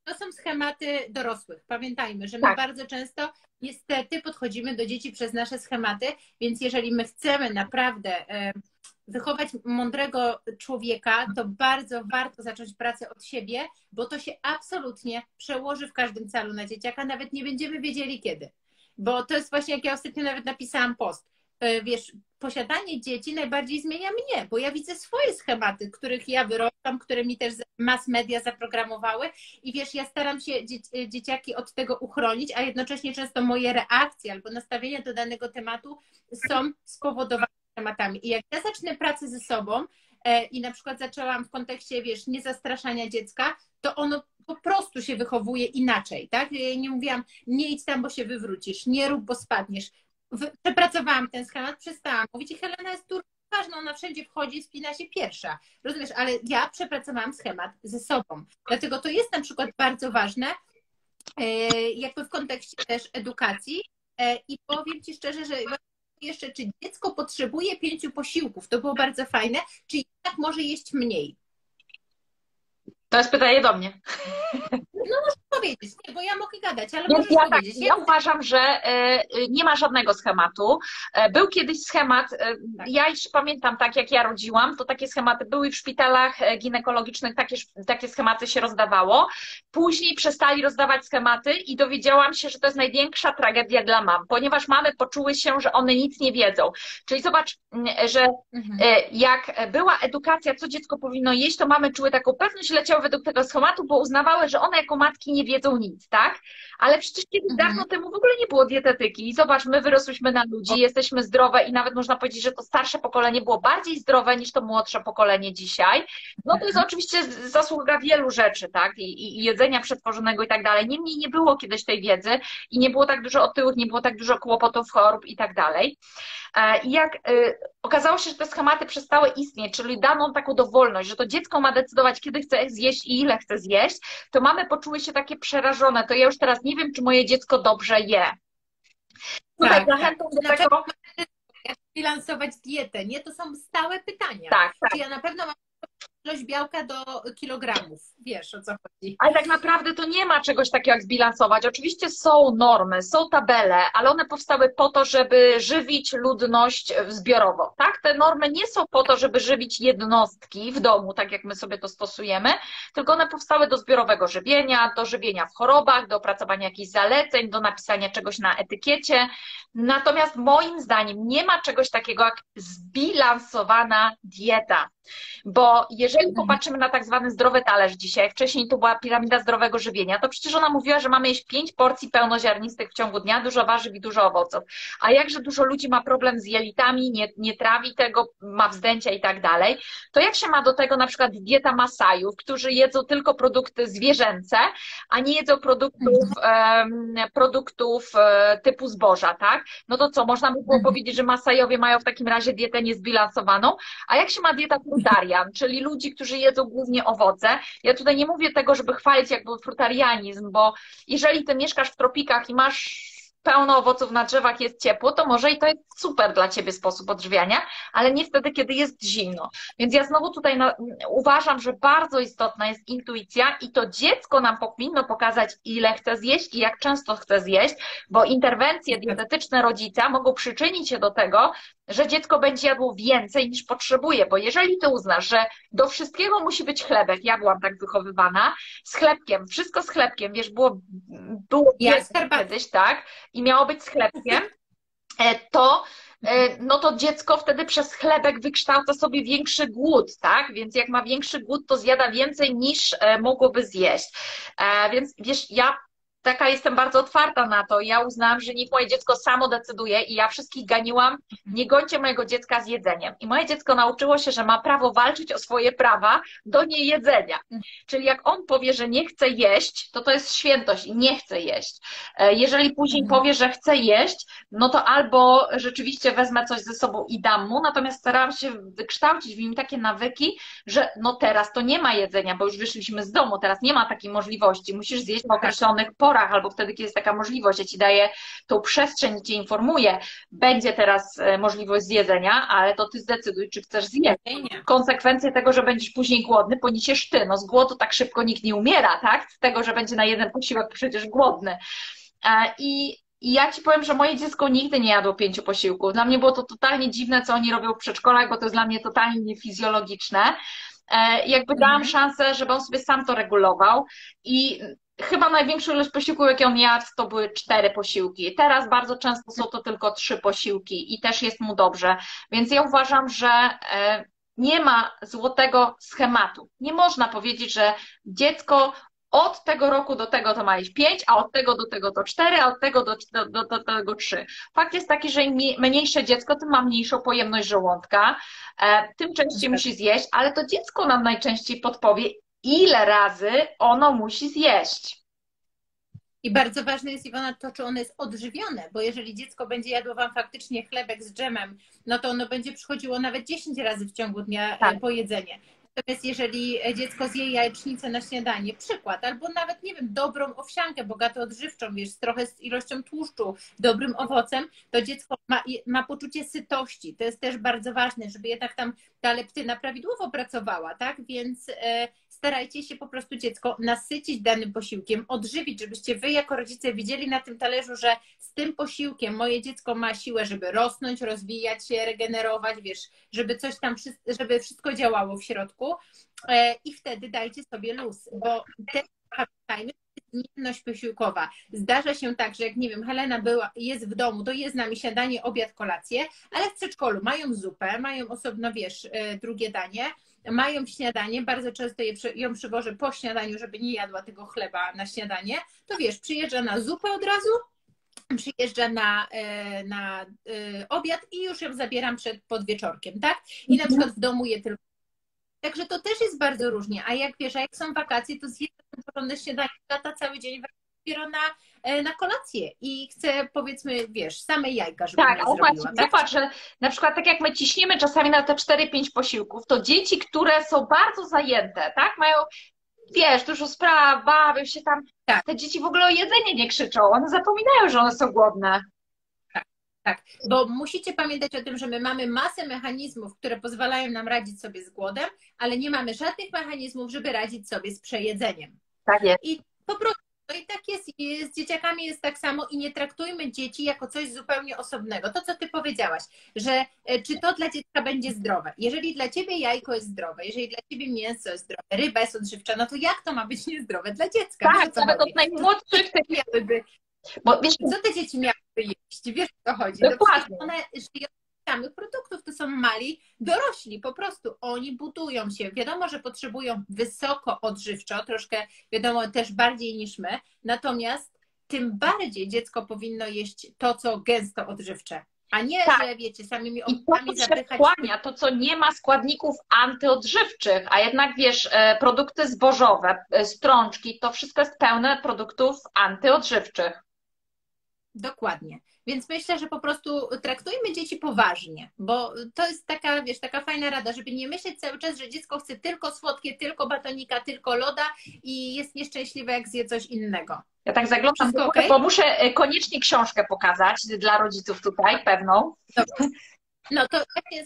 To są schematy dorosłych. Pamiętajmy, że my Tak. bardzo często niestety podchodzimy do dzieci przez nasze schematy, więc jeżeli my chcemy naprawdę e, wychować mądrego człowieka, to bardzo warto zacząć pracę od siebie, bo to się absolutnie przełoży w każdym celu na dzieciaka, nawet nie będziemy wiedzieli kiedy. Bo to jest właśnie, jak ja ostatnio nawet napisałam post. E, Wiesz, posiadanie dzieci najbardziej zmienia mnie, bo ja widzę swoje schematy, których ja wyrosłam, które mi też mass media zaprogramowały i wiesz, ja staram się dzie- dzieciaki od tego uchronić, a jednocześnie często moje reakcje albo nastawienia do danego tematu są spowodowane tematami. I jak ja zacznę pracę ze sobą e, i na przykład zaczęłam w kontekście, wiesz, niezastraszania dziecka, to ono po prostu się wychowuje inaczej, tak? Nie mówiłam, nie idź tam, bo się wywrócisz, nie rób, bo spadniesz. Przepracowałam ten schemat, przestałam mówić i Helena jest tu ważna, ona wszędzie wchodzi, spina się pierwsza. Rozumiesz, ale ja przepracowałam schemat ze sobą. Dlatego to jest na przykład bardzo ważne, e, jakby w kontekście też edukacji. E, I powiem Ci szczerze, że jeszcze, czy dziecko potrzebuje pięciu posiłków, to było bardzo fajne, czy jednak może jeść mniej? To jest pytanie do mnie. Powiedzieć, nie, bo ja mogę gadać, ale Więc możesz ja, tak, powiedzieć. ja uważam, że e, nie ma żadnego schematu. E, Był kiedyś schemat, e, ja jeszcze pamiętam, tak jak ja rodziłam, to takie schematy były w szpitalach ginekologicznych, takie, takie schematy się rozdawało. Później przestali rozdawać schematy i dowiedziałam się, że to jest największa tragedia dla mam, ponieważ mamy poczuły się, że one nic nie wiedzą. Czyli zobacz, że Mhm. Jak była edukacja, co dziecko powinno jeść, to mamy czuły taką pewność, leciały według tego schematu, bo uznawały, że one jako jako matki nie wiedzą nic, tak? Ale przecież kiedyś Mhm. dawno temu w ogóle nie było dietetyki. I zobacz, my wyrosłyśmy na ludzi, jesteśmy zdrowe i nawet można powiedzieć, że to starsze pokolenie było bardziej zdrowe niż to młodsze pokolenie dzisiaj. No to jest oczywiście z- zasługa wielu rzeczy, tak? I, i, i jedzenia przetworzonego i tak dalej. Niemniej nie było kiedyś tej wiedzy i nie było tak dużo otyłych, nie było tak dużo kłopotów, chorób i tak dalej. E, I jak y, okazało się, że te schematy przestały istnieć, czyli dano taką dowolność, że to dziecko ma decydować, kiedy chce zjeść i ile chce zjeść, to mamy poczuły się takie przerażone. To ja już teraz nie wiem, czy moje dziecko dobrze je. Tutaj Tak, zachętą do Dlaczego tego. jak bilansować dietę? Nie, to są stałe pytania. Tak, tak. Czy ja na pewno mam ilość białka do kilogramów? Wiesz o co chodzi. Ale tak naprawdę to nie ma czegoś takiego jak zbilansować. Oczywiście są normy, są tabele, ale one powstały po to, żeby żywić ludność zbiorowo. Tak? Te normy nie są po to, żeby żywić jednostki w domu, tak jak my sobie to stosujemy, tylko one powstały do zbiorowego żywienia, do żywienia w chorobach, do opracowania jakichś zaleceń, do napisania czegoś na etykiecie. Natomiast moim zdaniem nie ma czegoś takiego jak zbilansowana dieta. Bo jeżeli popatrzymy na tak zwany zdrowy talerz dzisiaj, wcześniej to była piramida zdrowego żywienia, to przecież ona mówiła, że mamy jeść pięć porcji pełnoziarnistych w ciągu dnia, dużo warzyw i dużo owoców. A jakże dużo ludzi ma problem z jelitami, nie, nie trawi tego, ma wzdęcia i tak dalej, to jak się ma do tego na przykład dieta Masajów, którzy jedzą tylko produkty zwierzęce, a nie jedzą produktów, produktów e, typu zboża, tak? No to co, można by było Mhm. powiedzieć, że Masajowie mają w takim razie dietę niezbilansowaną, a jak się ma dieta frutarian, czyli ludzi, którzy jedzą głównie owoce? Ja tutaj nie mówię tego, żeby chwalić jakby frutarianizm, bo jeżeli ty mieszkasz w tropikach i masz pełno owoców na drzewach, jest ciepło, to może i to jest super dla ciebie sposób odżywiania, ale nie wtedy, kiedy jest zimno. Więc ja znowu tutaj na, uważam, że bardzo istotna jest intuicja i to dziecko nam powinno pokazać, ile chce zjeść i jak często chce zjeść, bo interwencje dietetyczne rodzica mogą przyczynić się do tego, że dziecko będzie jadło więcej niż potrzebuje, bo jeżeli ty uznasz, że do wszystkiego musi być chlebek, ja byłam tak wychowywana, z chlebkiem, wszystko z chlebkiem, wiesz, było, było Ja kiedyś, tak, i miało być z chlebkiem, e, to e, no to dziecko wtedy przez chlebek wykształca sobie większy głód, tak? Więc jak ma większy głód, to zjada więcej niż e, mogłoby zjeść. Więc wiesz, ja taka jestem bardzo otwarta na to. Ja uznałam, że niech moje dziecko samo decyduje i ja wszystkich ganiłam, nie gońcie mojego dziecka z jedzeniem. I moje dziecko nauczyło się, że ma prawo walczyć o swoje prawa do niejedzenia. Czyli jak on powie, że nie chce jeść, to to jest świętość i nie chce jeść. E, Jeżeli później Mhm. powie, że chce jeść, no to albo rzeczywiście wezmę coś ze sobą i dam mu, natomiast staram się wykształcić w nim takie nawyki, że no teraz to nie ma jedzenia, bo już wyszliśmy z domu, teraz nie ma takiej możliwości, musisz zjeść w określonych porach, albo wtedy, kiedy jest taka możliwość, ja ci daję tą przestrzeń, cię informuję, będzie teraz e, możliwość zjedzenia, ale to ty zdecyduj, czy chcesz zjeść konsekwencje tego, że będziesz później głodny, poniesiesz ty. No z głodu tak szybko nikt nie umiera, tak? Z tego, że będzie na jeden posiłek przecież głodny. E, I, i ja ci powiem, że moje dziecko nigdy nie jadło pięciu posiłków. Dla mnie było to totalnie dziwne, co oni robią w przedszkolach, bo to jest dla mnie totalnie niefizjologiczne. E, Jakby dałam Mhm. szansę, żeby on sobie sam to regulował i chyba największą ilość posiłków, jakie on jadł, to były cztery posiłki. Teraz bardzo często są to tylko trzy posiłki i też jest mu dobrze. Więc ja uważam, że e, nie ma złotego schematu. Nie można powiedzieć, że dziecko od tego roku do tego to ma jeść pięć, a od tego do tego to cztery, a od tego do, do, do, do tego trzy. Fakt jest taki, że im mniejsze dziecko, tym ma mniejszą pojemność żołądka, e, tym częściej musi zjeść, ale to dziecko nam najczęściej podpowie, ile razy ono musi zjeść. I bardzo ważne jest, Iwona, to, czy ono jest odżywione, bo jeżeli dziecko będzie jadło Wam faktycznie chlebek z dżemem, no to ono będzie przychodziło nawet 10 razy w ciągu dnia Tak. e, po jedzenie. Natomiast jeżeli dziecko zje jajecznicę na śniadanie, przykład, albo nawet, nie wiem, dobrą owsiankę, bogato odżywczą, wiesz, trochę z ilością tłuszczu, dobrym owocem, to dziecko ma, ma poczucie sytości. To jest też bardzo ważne, żeby jednak tam ta leptyna prawidłowo pracowała, tak? Więc e, starajcie się po prostu dziecko nasycić danym posiłkiem, odżywić, żebyście wy jako rodzice widzieli na tym talerzu, że z tym posiłkiem moje dziecko ma siłę, żeby rosnąć, rozwijać się, regenerować, wiesz, żeby coś tam, żeby wszystko działało w środku e, i wtedy dajcie sobie luz, bo też pamiętajmy, zmienność posiłkowa. Zdarza się tak, że jak nie wiem, Helena była, jest w domu, to jest z nami śniadanie, obiad, kolację, ale w przedszkolu mają zupę, mają osobno, wiesz, e, drugie danie, mają śniadanie, bardzo często je, ją przywożę po śniadaniu, żeby nie jadła tego chleba na śniadanie, to wiesz, przyjeżdża na zupę od razu, przyjeżdża na, e, na obiad i już ją zabieram przed podwieczorkiem, tak? I na przykład w domu je tylko. Także to też jest bardzo różnie. A jak wiesz, a jak są wakacje, to zjedzę porządne śniadanie, lata cały dzień dopiero na, e, na kolację i chcę powiedzmy, wiesz, same jajka, żeby tak, nie zrobiła. Tak, zobacz, że na przykład tak jak my ciśniemy czasami na te 4-5 posiłków, to dzieci, które są bardzo zajęte, tak, mają wiesz, dużo spraw, bawią się tam. Tak. Te dzieci w ogóle o jedzenie nie krzyczą, one zapominają, że one są głodne. Tak, bo musicie pamiętać o tym, że my mamy masę mechanizmów, które pozwalają nam radzić sobie z głodem, ale nie mamy żadnych mechanizmów, żeby radzić sobie z przejedzeniem. Tak jest. I po prostu no i tak jest, z dzieciakami jest tak samo i nie traktujmy dzieci jako coś zupełnie osobnego. To, co ty powiedziałaś, że e, czy to dla dziecka będzie zdrowe. Jeżeli dla ciebie jajko jest zdrowe, jeżeli dla ciebie mięso jest zdrowe, ryba jest odżywcza, no to jak to ma być niezdrowe dla dziecka? Tak, nawet od najmłodszych miałyby, bo, wiesz, co te dzieci miałyby jeść? Wiesz, o co chodzi? Dokładnie. one żyją samych produktów. To są mali dorośli, po prostu oni budują się. Wiadomo, że potrzebują wysoko odżywczo, troszkę wiadomo też bardziej niż my, natomiast tym bardziej dziecko powinno jeść to, co gęsto odżywcze. A nie, tak. że wiecie, samymi obrotami zapychać. Wchłania to, co nie ma składników antyodżywczych, a jednak wiesz, e, produkty zbożowe, e, strączki, to wszystko jest pełne produktów antyodżywczych. Dokładnie. Więc myślę, że po prostu traktujmy dzieci poważnie, bo to jest taka, wiesz, taka fajna rada, żeby nie myśleć cały czas, że dziecko chce tylko słodkie, tylko batonika, tylko loda i jest nieszczęśliwe, jak zje coś innego. Ja tak zaglądam, bo, okay? bo muszę e, koniecznie książkę pokazać dla rodziców tutaj, pewną. Dobrze. No to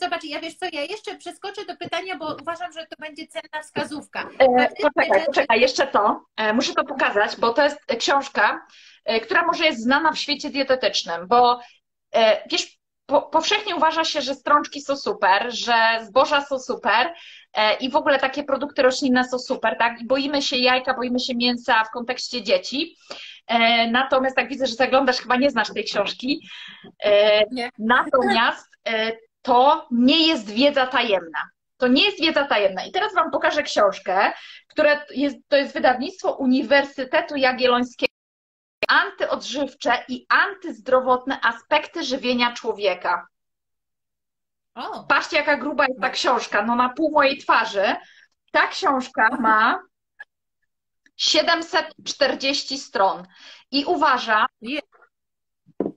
zobacz, ja wiesz co, ja jeszcze przeskoczę do pytania, bo uważam, że to będzie cenna wskazówka. E, poczekaj, poczekaj, jeszcze to. E, muszę to pokazać, bo to jest książka, E, która może jest znana w świecie dietetycznym, bo wiesz, po, powszechnie uważa się, że strączki są super, że zboża są super e, i w ogóle takie produkty roślinne są super, tak? I boimy się jajka, boimy się mięsa w kontekście dzieci. Natomiast tak widzę, że zaglądasz, chyba nie znasz tej książki. Nie. Natomiast to nie jest wiedza tajemna. To nie jest wiedza tajemna. I teraz Wam pokażę książkę, która jest, to jest wydawnictwo Uniwersytetu Jagiellońskiego antyodżywcze i antyzdrowotne aspekty żywienia człowieka. Patrzcie, jaka gruba jest ta książka. No na pół mojej twarzy. Ta książka ma 740 stron. I uważam,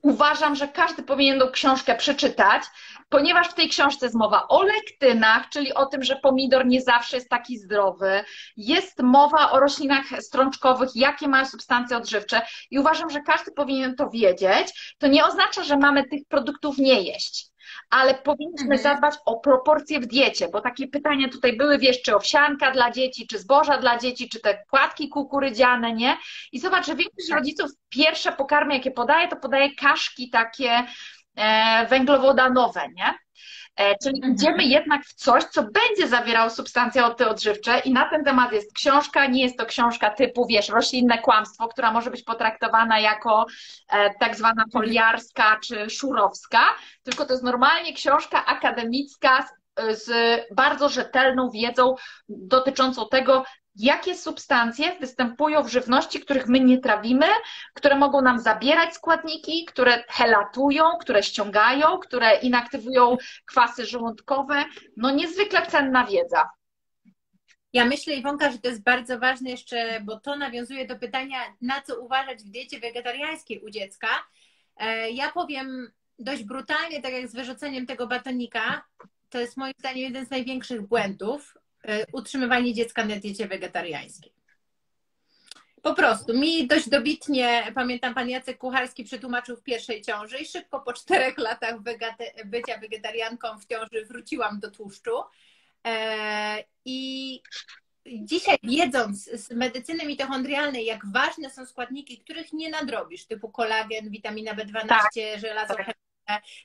uważam, że każdy powinien tą książkę przeczytać, ponieważ w tej książce jest mowa o lektynach, czyli o tym, że pomidor nie zawsze jest taki zdrowy. Jest mowa o roślinach strączkowych, jakie mają substancje odżywcze i uważam, że każdy powinien to wiedzieć. To nie oznacza, że mamy tych produktów nie jeść ale powinniśmy mhm. zadbać o proporcje w diecie, bo takie pytania tutaj były, wiesz, czy owsianka dla dzieci, czy zboża dla dzieci, czy te płatki kukurydziane, nie? I zobacz, że większość tak. rodziców pierwsze pokarmy, jakie podaje, to podaje kaszki takie węglowodanowe, nie? E, czyli mhm. idziemy jednak w coś, co będzie zawierało substancje odżywcze i na ten temat jest książka, nie jest to książka typu, wiesz, roślinne kłamstwo, która może być potraktowana jako e, tak zwana foliarska czy szurowska, tylko to jest normalnie książka akademicka z, z bardzo rzetelną wiedzą dotyczącą tego, jakie substancje występują w żywności, których my nie trawimy, które mogą nam zabierać składniki, które helatują, które ściągają, które inaktywują kwasy żołądkowe. No niezwykle cenna wiedza. Ja myślę, Iwonka, że to jest bardzo ważne jeszcze, bo to nawiązuje do pytania, na co uważać w diecie wegetariańskiej u dziecka. E, ja powiem dość brutalnie, tak jak z wyrzuceniem tego batonika, to jest moim zdaniem jeden z największych błędów, utrzymywanie dziecka na diecie wegetariańskiej. Po prostu mi dość dobitnie, pamiętam, pan Jacek Kucharski przetłumaczył w pierwszej ciąży i szybko po czterech latach bycia wegetarianką w ciąży wróciłam do tłuszczu. E, I dzisiaj wiedząc z medycyny mitochondrialnej, jak ważne są składniki, których nie nadrobisz, typu kolagen, witamina B12, tak. żelazo, tak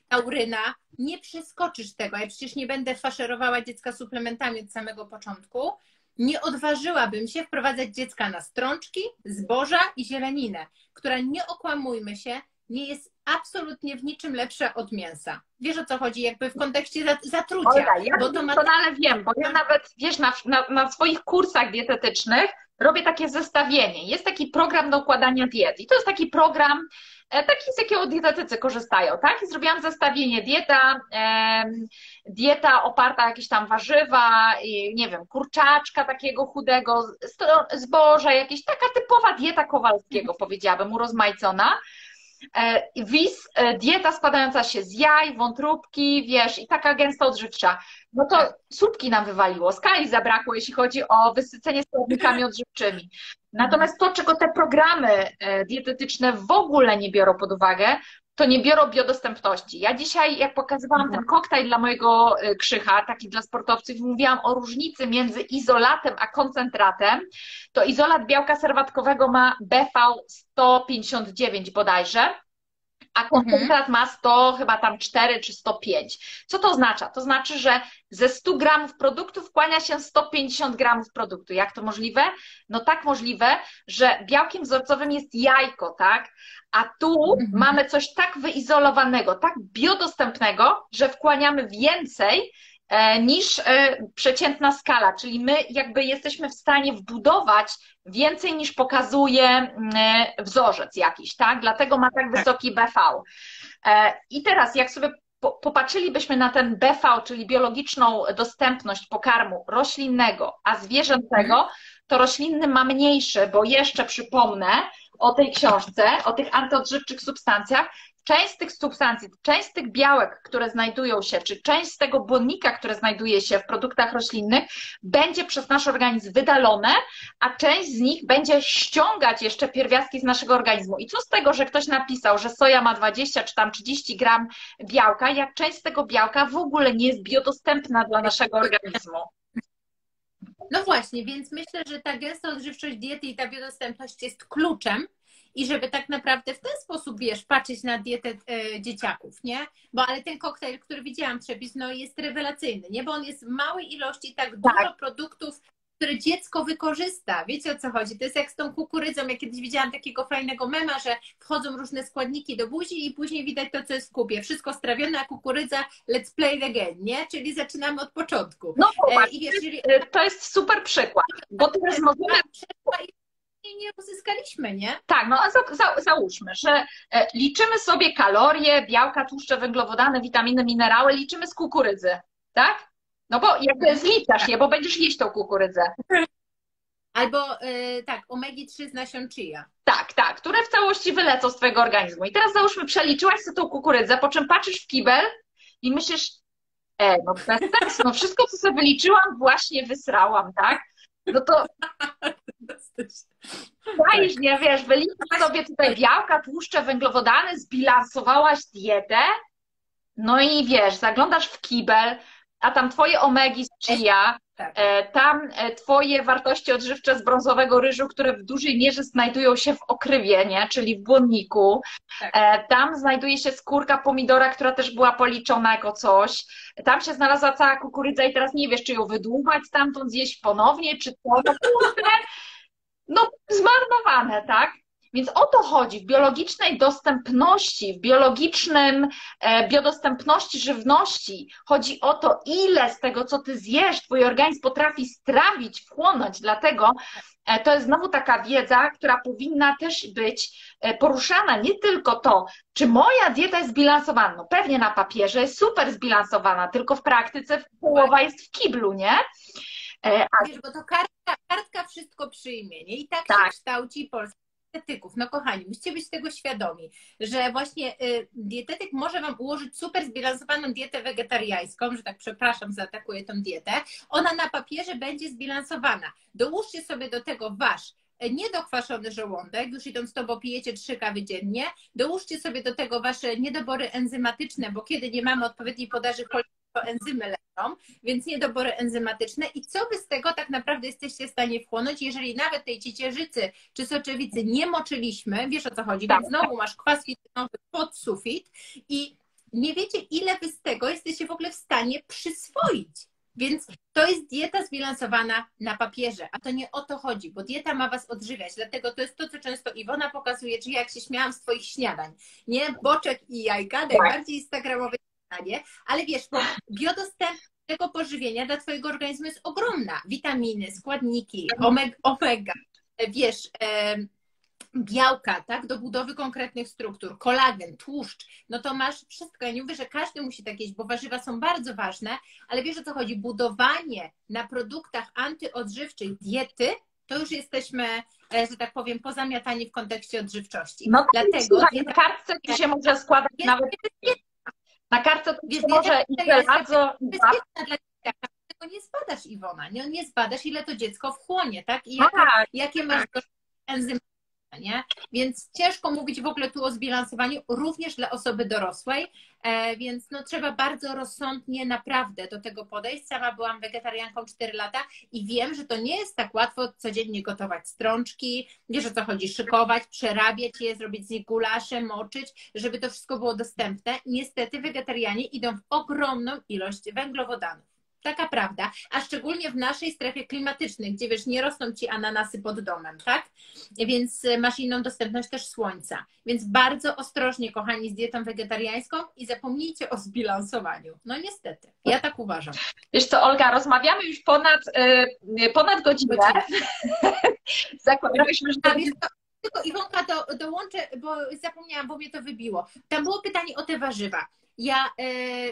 tauryna, nie przeskoczysz tego. Ja przecież nie będę faszerowała dziecka suplementami od samego początku. nie odważyłabym się wprowadzać dziecka na strączki, zboża i zieleninę, która nie okłamujmy się, nie jest absolutnie w niczym lepsza od mięsa. Wiesz o co chodzi, jakby w kontekście zatrucia. Ola, ja bo to doskonale ma... wiem, bo ja nawet, wiesz, na, na, na swoich kursach dietetycznych robię takie zestawienie. Jest taki program do układania diet i to jest taki program, taki z jakiego dietetycy korzystają, tak? I zrobiłam zestawienie dieta, e, dieta oparta jakieś tam warzywa, i, nie wiem, kurczaczka takiego chudego, zboża, jakieś taka typowa dieta Kowalskiego, powiedziałabym, urozmaicona. E, wis, e, dieta składająca się z jaj, wątróbki, wiesz, i taka gęsta odżywcza. No to słupki nam wywaliło, skali zabrakło, jeśli chodzi o wysycenie składnikami odżywczymi. Natomiast to, czego te programy e, dietetyczne w ogóle nie biorą pod uwagę, to nie biorą biodostępności. Ja dzisiaj, jak pokazywałam ten koktajl dla mojego y, krzycha, taki dla sportowców, mówiłam o różnicy między izolatem a koncentratem, to izolat białka serwatkowego ma BV 159 bodajże, a koncentrat ma 100, chyba tam 4 czy 105. Co to oznacza? To znaczy, że ze 100 gramów produktu wkłania się 150 gramów produktu. Jak to możliwe? No tak możliwe, że białkiem wzorcowym jest jajko, tak? A tu mhm. mamy coś tak wyizolowanego, tak biodostępnego, że wkłaniamy więcej niż e, przeciętna skala, czyli my jakby jesteśmy w stanie wbudować więcej niż pokazuje mm, e, wzorzec jakiś, tak? Dlatego ma tak, tak. wysoki BV. I teraz jak sobie popatrzylibyśmy na ten BV, czyli biologiczną dostępność pokarmu roślinnego, a zwierzęcego, to roślinny ma mniejszy, bo jeszcze przypomnę, o tej książce, o tych antyodżywczych substancjach, część z tych substancji, część z tych białek, które znajdują się, czy część z tego błonnika, które znajduje się w produktach roślinnych, będzie przez nasz organizm wydalone, a część z nich będzie ściągać jeszcze pierwiastki z naszego organizmu. I co z tego, że ktoś napisał, że soja ma 20 czy tam 30 gram białka, jak część z tego białka w ogóle nie jest biodostępna dla naszego organizmu? No właśnie, więc myślę, że ta gęsta odżywczość diety i ta biodostępność jest kluczem i żeby tak naprawdę w ten sposób, wiesz, patrzeć na dietę e, dzieciaków, nie? Bo ale ten koktajl, który widziałam przepis, no jest rewelacyjny, nie? Bo on jest w małej ilości, tak, tak. dużo produktów które dziecko wykorzysta. Wiecie o co chodzi? To jest jak z tą kukurydzą. Ja kiedyś widziałam takiego fajnego mema, że wchodzą różne składniki do buzi i później widać to, co jest w kubie. Wszystko strawione, a kukurydza let's play again, nie? Czyli zaczynamy od początku. No e, i wiesz, jeżeli... to jest super przykład, bo teraz możemy nie uzyskaliśmy, nie? Tak, no a za, za, załóżmy, że e, liczymy sobie kalorie, białka, tłuszcze, węglowodany, witaminy, minerały, liczymy z kukurydzy, tak? No bo jakby zliczasz je, bo będziesz jeść tą kukurydzę. Albo yy, tak, omegi-3 z nasion chia. Tak, tak, które w całości wylecą z Twojego organizmu. I teraz załóżmy, przeliczyłaś sobie tą kukurydzę, po czym patrzysz w kibel i myślisz, e, no bez sensu, no wszystko, co sobie wyliczyłam, właśnie wysrałam, tak? No to Dajesz, tak. nie wiesz, wyliczasz sobie tutaj białka, tłuszcze, węglowodany, zbilansowałaś dietę, no i wiesz, zaglądasz w kibel, a tam twoje omegi z chia, tak. E, tam e, twoje wartości odżywcze z brązowego ryżu, które w dużej mierze znajdują się w okrywie, nie? czyli w błonniku. Tak. E, tam znajduje się skórka pomidora, która też była policzona jako coś. Tam się znalazła cała kukurydza i teraz nie wiesz, czy ją wydłubać stamtąd, zjeść ponownie, czy co. No, no zmarnowane, tak? Więc o to chodzi w biologicznej dostępności, w biologicznym e, biodostępności żywności. Chodzi o to, ile z tego, co ty zjesz, twój organizm potrafi strawić, wchłonąć. Dlatego e, to jest znowu taka wiedza, która powinna też być e, poruszana. Nie tylko to, czy moja dieta jest zbilansowana. No pewnie na papierze jest super zbilansowana, tylko w praktyce połowa jest w kiblu, nie? A... Wiesz, bo to kartka, kartka wszystko przyjmie, nie? I tak, tak. się kształci polska dietetyków. No kochani, musicie być tego świadomi, że właśnie y, dietetyk może Wam ułożyć super zbilansowaną dietę wegetariańską, że tak przepraszam, zaatakuję tą dietę. Ona na papierze będzie zbilansowana. Dołóżcie sobie do tego Wasz e, niedokwaszony żołądek, już idąc to, bo pijecie trzy kawy dziennie, dołóżcie sobie do tego wasze niedobory enzymatyczne, bo kiedy nie mamy odpowiedniej podaży to enzymy lecą, więc niedobory enzymatyczne. I co wy z tego tak naprawdę jesteście w stanie wchłonąć, jeżeli nawet tej ciecierzycy czy soczewicy nie moczyliśmy, wiesz o co chodzi, tak. więc znowu masz kwas fitynowy pod sufit i nie wiecie, ile wy z tego jesteście w ogóle w stanie przyswoić. Więc to jest dieta zbilansowana na papierze, a to nie o to chodzi, bo dieta ma Was odżywiać, dlatego to jest to, co często Iwona pokazuje, czy jak się śmiałam z Twoich śniadań, nie? Boczek i jajka, Tak. najbardziej instagramowe śniadanie, ale wiesz, bo biodostęp tego pożywienia dla Twojego organizmu jest ogromna. Witaminy, składniki, omega, omega wiesz, białka, tak, do budowy konkretnych struktur, kolagen, tłuszcz, no to masz wszystko. Ja nie mówię, że każdy musi tak jeść, bo warzywa są bardzo ważne, ale wiesz o co chodzi? Budowanie na produktach antyodżywczych diety, to już jesteśmy, e, że tak powiem, pozamiatani w kontekście odżywczości. No Dlatego słuchaj, dieta- kartce to się może składać Jest nawet, na kartce to Wiesz, się może i jest żelazo, i. Tego nie zbadasz, Iwona. Nie, nie zbadasz, ile to dziecko wchłonie, tak? I jakie, tak, jakie masz enzymy, nie? Więc ciężko mówić w ogóle tu o zbilansowaniu, również dla osoby dorosłej, e, więc no, trzeba bardzo rozsądnie naprawdę do tego podejść. Sama byłam wegetarianką 4 lata i wiem, że to nie jest tak łatwo codziennie gotować strączki, wiesz o co chodzi, szykować, przerabiać je, zrobić z nich gulasze, moczyć, żeby to wszystko było dostępne. Niestety wegetarianie idą w ogromną ilość węglowodanów. Taka prawda, a szczególnie w naszej strefie klimatycznej, gdzie wiesz, nie rosną ci ananasy pod domem, tak? Więc y, masz inną dostępność też słońca. Więc bardzo ostrożnie, kochani, z dietą wegetariańską i zapomnijcie o zbilansowaniu. No niestety, ja tak uważam. Wiesz co, Olga, rozmawiamy już ponad, y, ponad godzinę. Zakładałyśmy, że tylko Iwonka do, dołączę, bo zapomniałam, bo mnie to wybiło. Tam było pytanie o te warzywa. Ja e,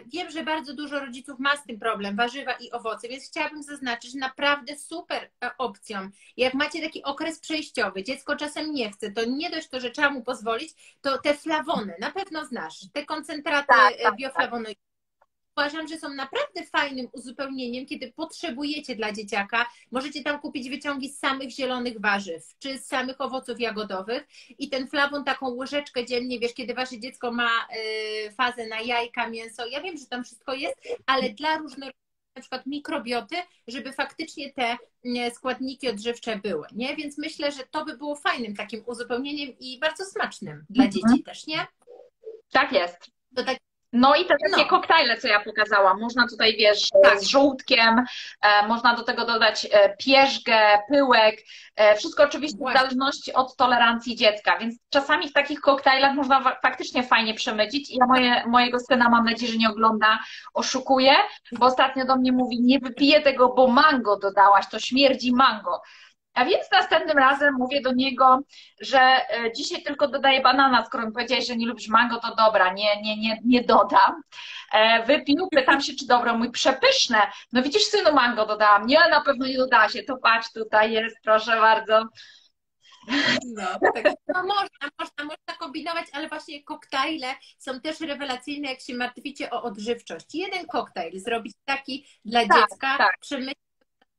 wiem, że bardzo dużo rodziców ma z tym problem, warzywa i owoce, więc chciałabym zaznaczyć, że naprawdę super e, opcją. Jak macie taki okres przejściowy, dziecko czasem nie chce, to nie dość to, że trzeba mu pozwolić, to te flawony, na pewno znasz, te koncentraty Tak, tak, e, tak. bioflawonoidów. Uważam, że są naprawdę fajnym uzupełnieniem, kiedy potrzebujecie dla dzieciaka. Możecie tam kupić wyciągi z samych zielonych warzyw, czy z samych owoców jagodowych i ten flawon taką łyżeczkę dziennie, wiesz, kiedy wasze dziecko ma y, fazę na jajka, mięso, ja wiem, że tam wszystko jest, ale dla różnorodności na przykład mikrobioty, żeby faktycznie te składniki odżywcze były, nie? Więc myślę, że to by było fajnym takim uzupełnieniem i bardzo smacznym dla Mhm. dzieci też, nie? tak jest. To tak No i te takie No. koktajle, co ja pokazałam, można tutaj, wiesz, Tak. z żółtkiem, e, można do tego dodać e, pierzgę, pyłek, e, wszystko oczywiście w Właśnie. zależności od tolerancji dziecka, więc czasami w takich koktajlach można wa- faktycznie fajnie przemycić i ja moje, mojego syna, mam nadzieję, że nie ogląda, oszukuję, bo ostatnio do mnie mówi, nie wypiję tego, bo mango dodałaś, to śmierdzi mango. A więc następnym razem mówię do niego, że e, dzisiaj tylko dodaję banana, skoro mi powiedziałeś, że nie lubisz mango, to dobra, nie, nie, nie, nie dodam. E, Wypił, pytam się, czy dobre, mój przepyszne. No widzisz, synu mango dodałam. Nie, na pewno nie doda się. To patrz, tutaj jest, proszę bardzo. No, tak. no można, można, można kombinować, ale właśnie koktajle są też rewelacyjne, jak się martwicie o odżywczość. Jeden koktajl zrobić taki dla Tak, dziecka, tak. przemyśleć,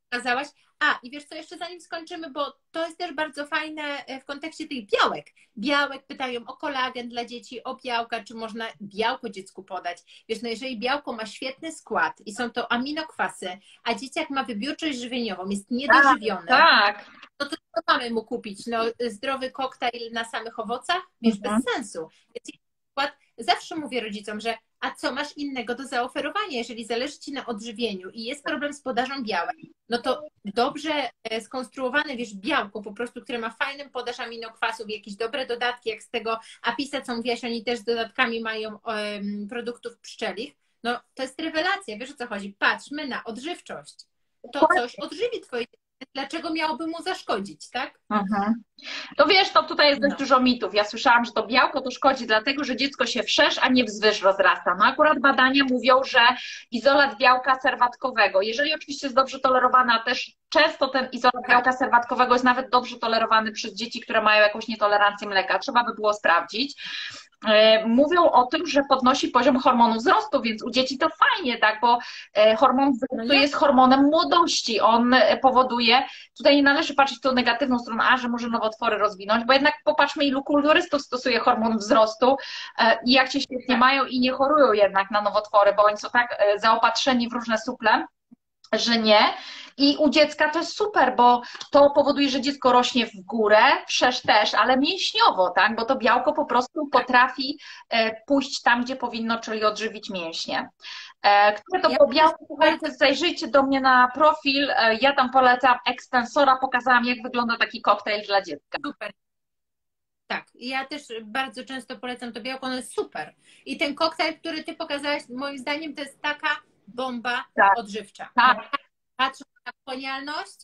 pokazałaś. A, i wiesz co, jeszcze zanim skończymy, bo to jest też bardzo fajne e, w kontekście tych białek. Białek pytają o kolagen dla dzieci, o białka, czy można białko dziecku podać. Wiesz, no jeżeli białko ma świetny skład i są to aminokwasy, a dzieciak ma wybiórczość żywieniową, jest niedożywiony, Tak, no to co mamy mu kupić? No, zdrowy koktajl na samych owocach? Wiesz, Mhm. bez sensu. Więc na przykład zawsze mówię rodzicom, że a co masz innego do zaoferowania, jeżeli zależy Ci na odżywieniu i jest problem z podażą białek, no to dobrze e, skonstruowane, wiesz, białko po prostu, które ma fajną podaż aminokwasów, jakieś dobre dodatki, jak z tego Apisa, co mówiłaś, oni też z dodatkami mają em, produktów pszczelich, no to jest rewelacja, wiesz o co chodzi? Patrzmy na odżywczość. To coś odżywi Twoje. Dlaczego miałoby mu zaszkodzić, tak? Mhm. To wiesz, to tutaj jest dość No. dużo mitów. Ja słyszałam, że to białko to szkodzi dlatego, że dziecko się wszerz, a nie wzwyż rozrasta. No akurat badania mówią, że izolat białka serwatkowego, jeżeli oczywiście jest dobrze tolerowany, a też często ten izolat Tak. białka serwatkowego jest nawet dobrze tolerowany przez dzieci, które mają jakąś nietolerancję mleka, trzeba by było sprawdzić. E, Mówią o tym, że podnosi poziom hormonu wzrostu, więc u dzieci to fajnie, tak, bo e, hormon wzrostu No jest hormonem młodości. On powoduje, tutaj nie należy patrzeć w tą negatywną stronę, a że może nowotwory rozwinąć, bo jednak popatrzmy, ilu kulturystów stosuje hormon wzrostu e, i jak się świetnie mają i nie chorują jednak na nowotwory, bo oni są tak e, zaopatrzeni w różne suple, że nie. I u dziecka to jest super, bo to powoduje, że dziecko rośnie w górę, wszerz też, ale mięśniowo, tak? Bo to białko po prostu potrafi e, pójść tam, gdzie powinno, czyli odżywić mięśnie. E, które to po białku, słuchajcie, zajrzyjcie do mnie na profil, e, ja tam polecam ekstensora, pokazałam jak wygląda taki koktajl dla dziecka. Super. Tak, ja też bardzo często polecam to białko, ono jest super. I ten koktajl, który ty pokazałaś, moim zdaniem to jest taka bomba Tak. odżywcza. Tak. Patrząc na ponialność,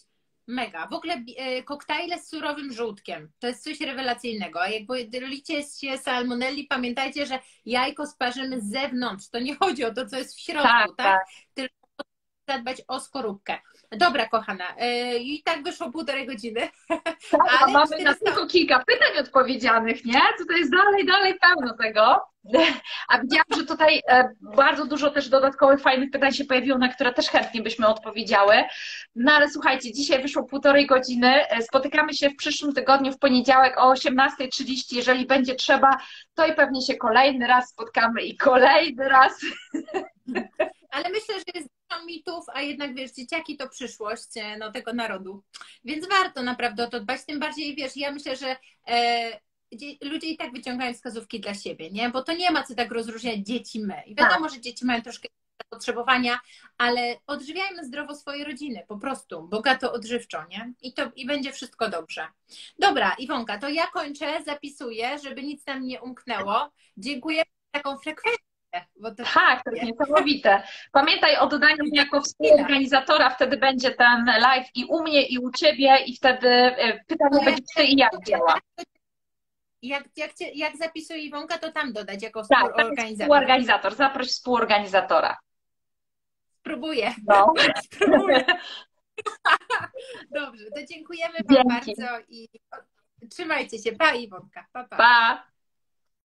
mega. W ogóle e, koktajle z surowym żółtkiem, to jest coś rewelacyjnego. A jak dzielicie się salmonelli, pamiętajcie, że jajko sparzymy z zewnątrz. To nie chodzi o to, co jest w środku, Tak, tak? tak. Zadbać o skorupkę. Dobra, kochana, e, i tak wyszło półtorej godziny. Tak, Ale mamy na 400 tylko kilka pytań odpowiedzianych, nie? Tutaj jest dalej, dalej pełno tego. A widziałam, że tutaj e, bardzo dużo też dodatkowych fajnych pytań się pojawiło, na które też chętnie byśmy odpowiedziały. No ale słuchajcie, dzisiaj wyszło półtorej godziny. E, Spotykamy się w przyszłym tygodniu w poniedziałek o 18.30. Jeżeli będzie trzeba, to i pewnie się kolejny raz spotkamy i kolejny raz. Ale myślę, że jest dużo mitów, a jednak wiesz, dzieciaki to przyszłość e, no, tego narodu. Więc warto naprawdę o to dbać. Tym bardziej, wiesz, ja myślę, że e, dzie- ludzie i tak wyciągają wskazówki dla siebie, nie? Bo to nie ma co tak rozróżniać dzieci my. I wiadomo, że dzieci mają troszkę potrzebowania, ale odżywiajmy zdrowo swoje rodziny, po prostu, bogato odżywczo, nie? I to i będzie wszystko dobrze. Dobra, Iwonka, to ja kończę, zapisuję, żeby nic nam nie umknęło. Dziękuję za taką frekwencję, bo to Tak, to jest niesamowite. Pamiętaj o dodaniu mnie jako współorganizatora, wtedy będzie ten live i u mnie, i u ciebie, i wtedy e, pytanie będzie czy i jak działa. Jak, jak, cię, jak zapisuje Iwonka, to tam dodać jako Tak, tam jest współorganizator. współorganizator. Zaproś współorganizatora. Spróbuję, No. spróbuję. Dobrze, to dziękujemy Wam Dzięki. bardzo i trzymajcie się. Pa Iwonka. Pa, pa. Pa!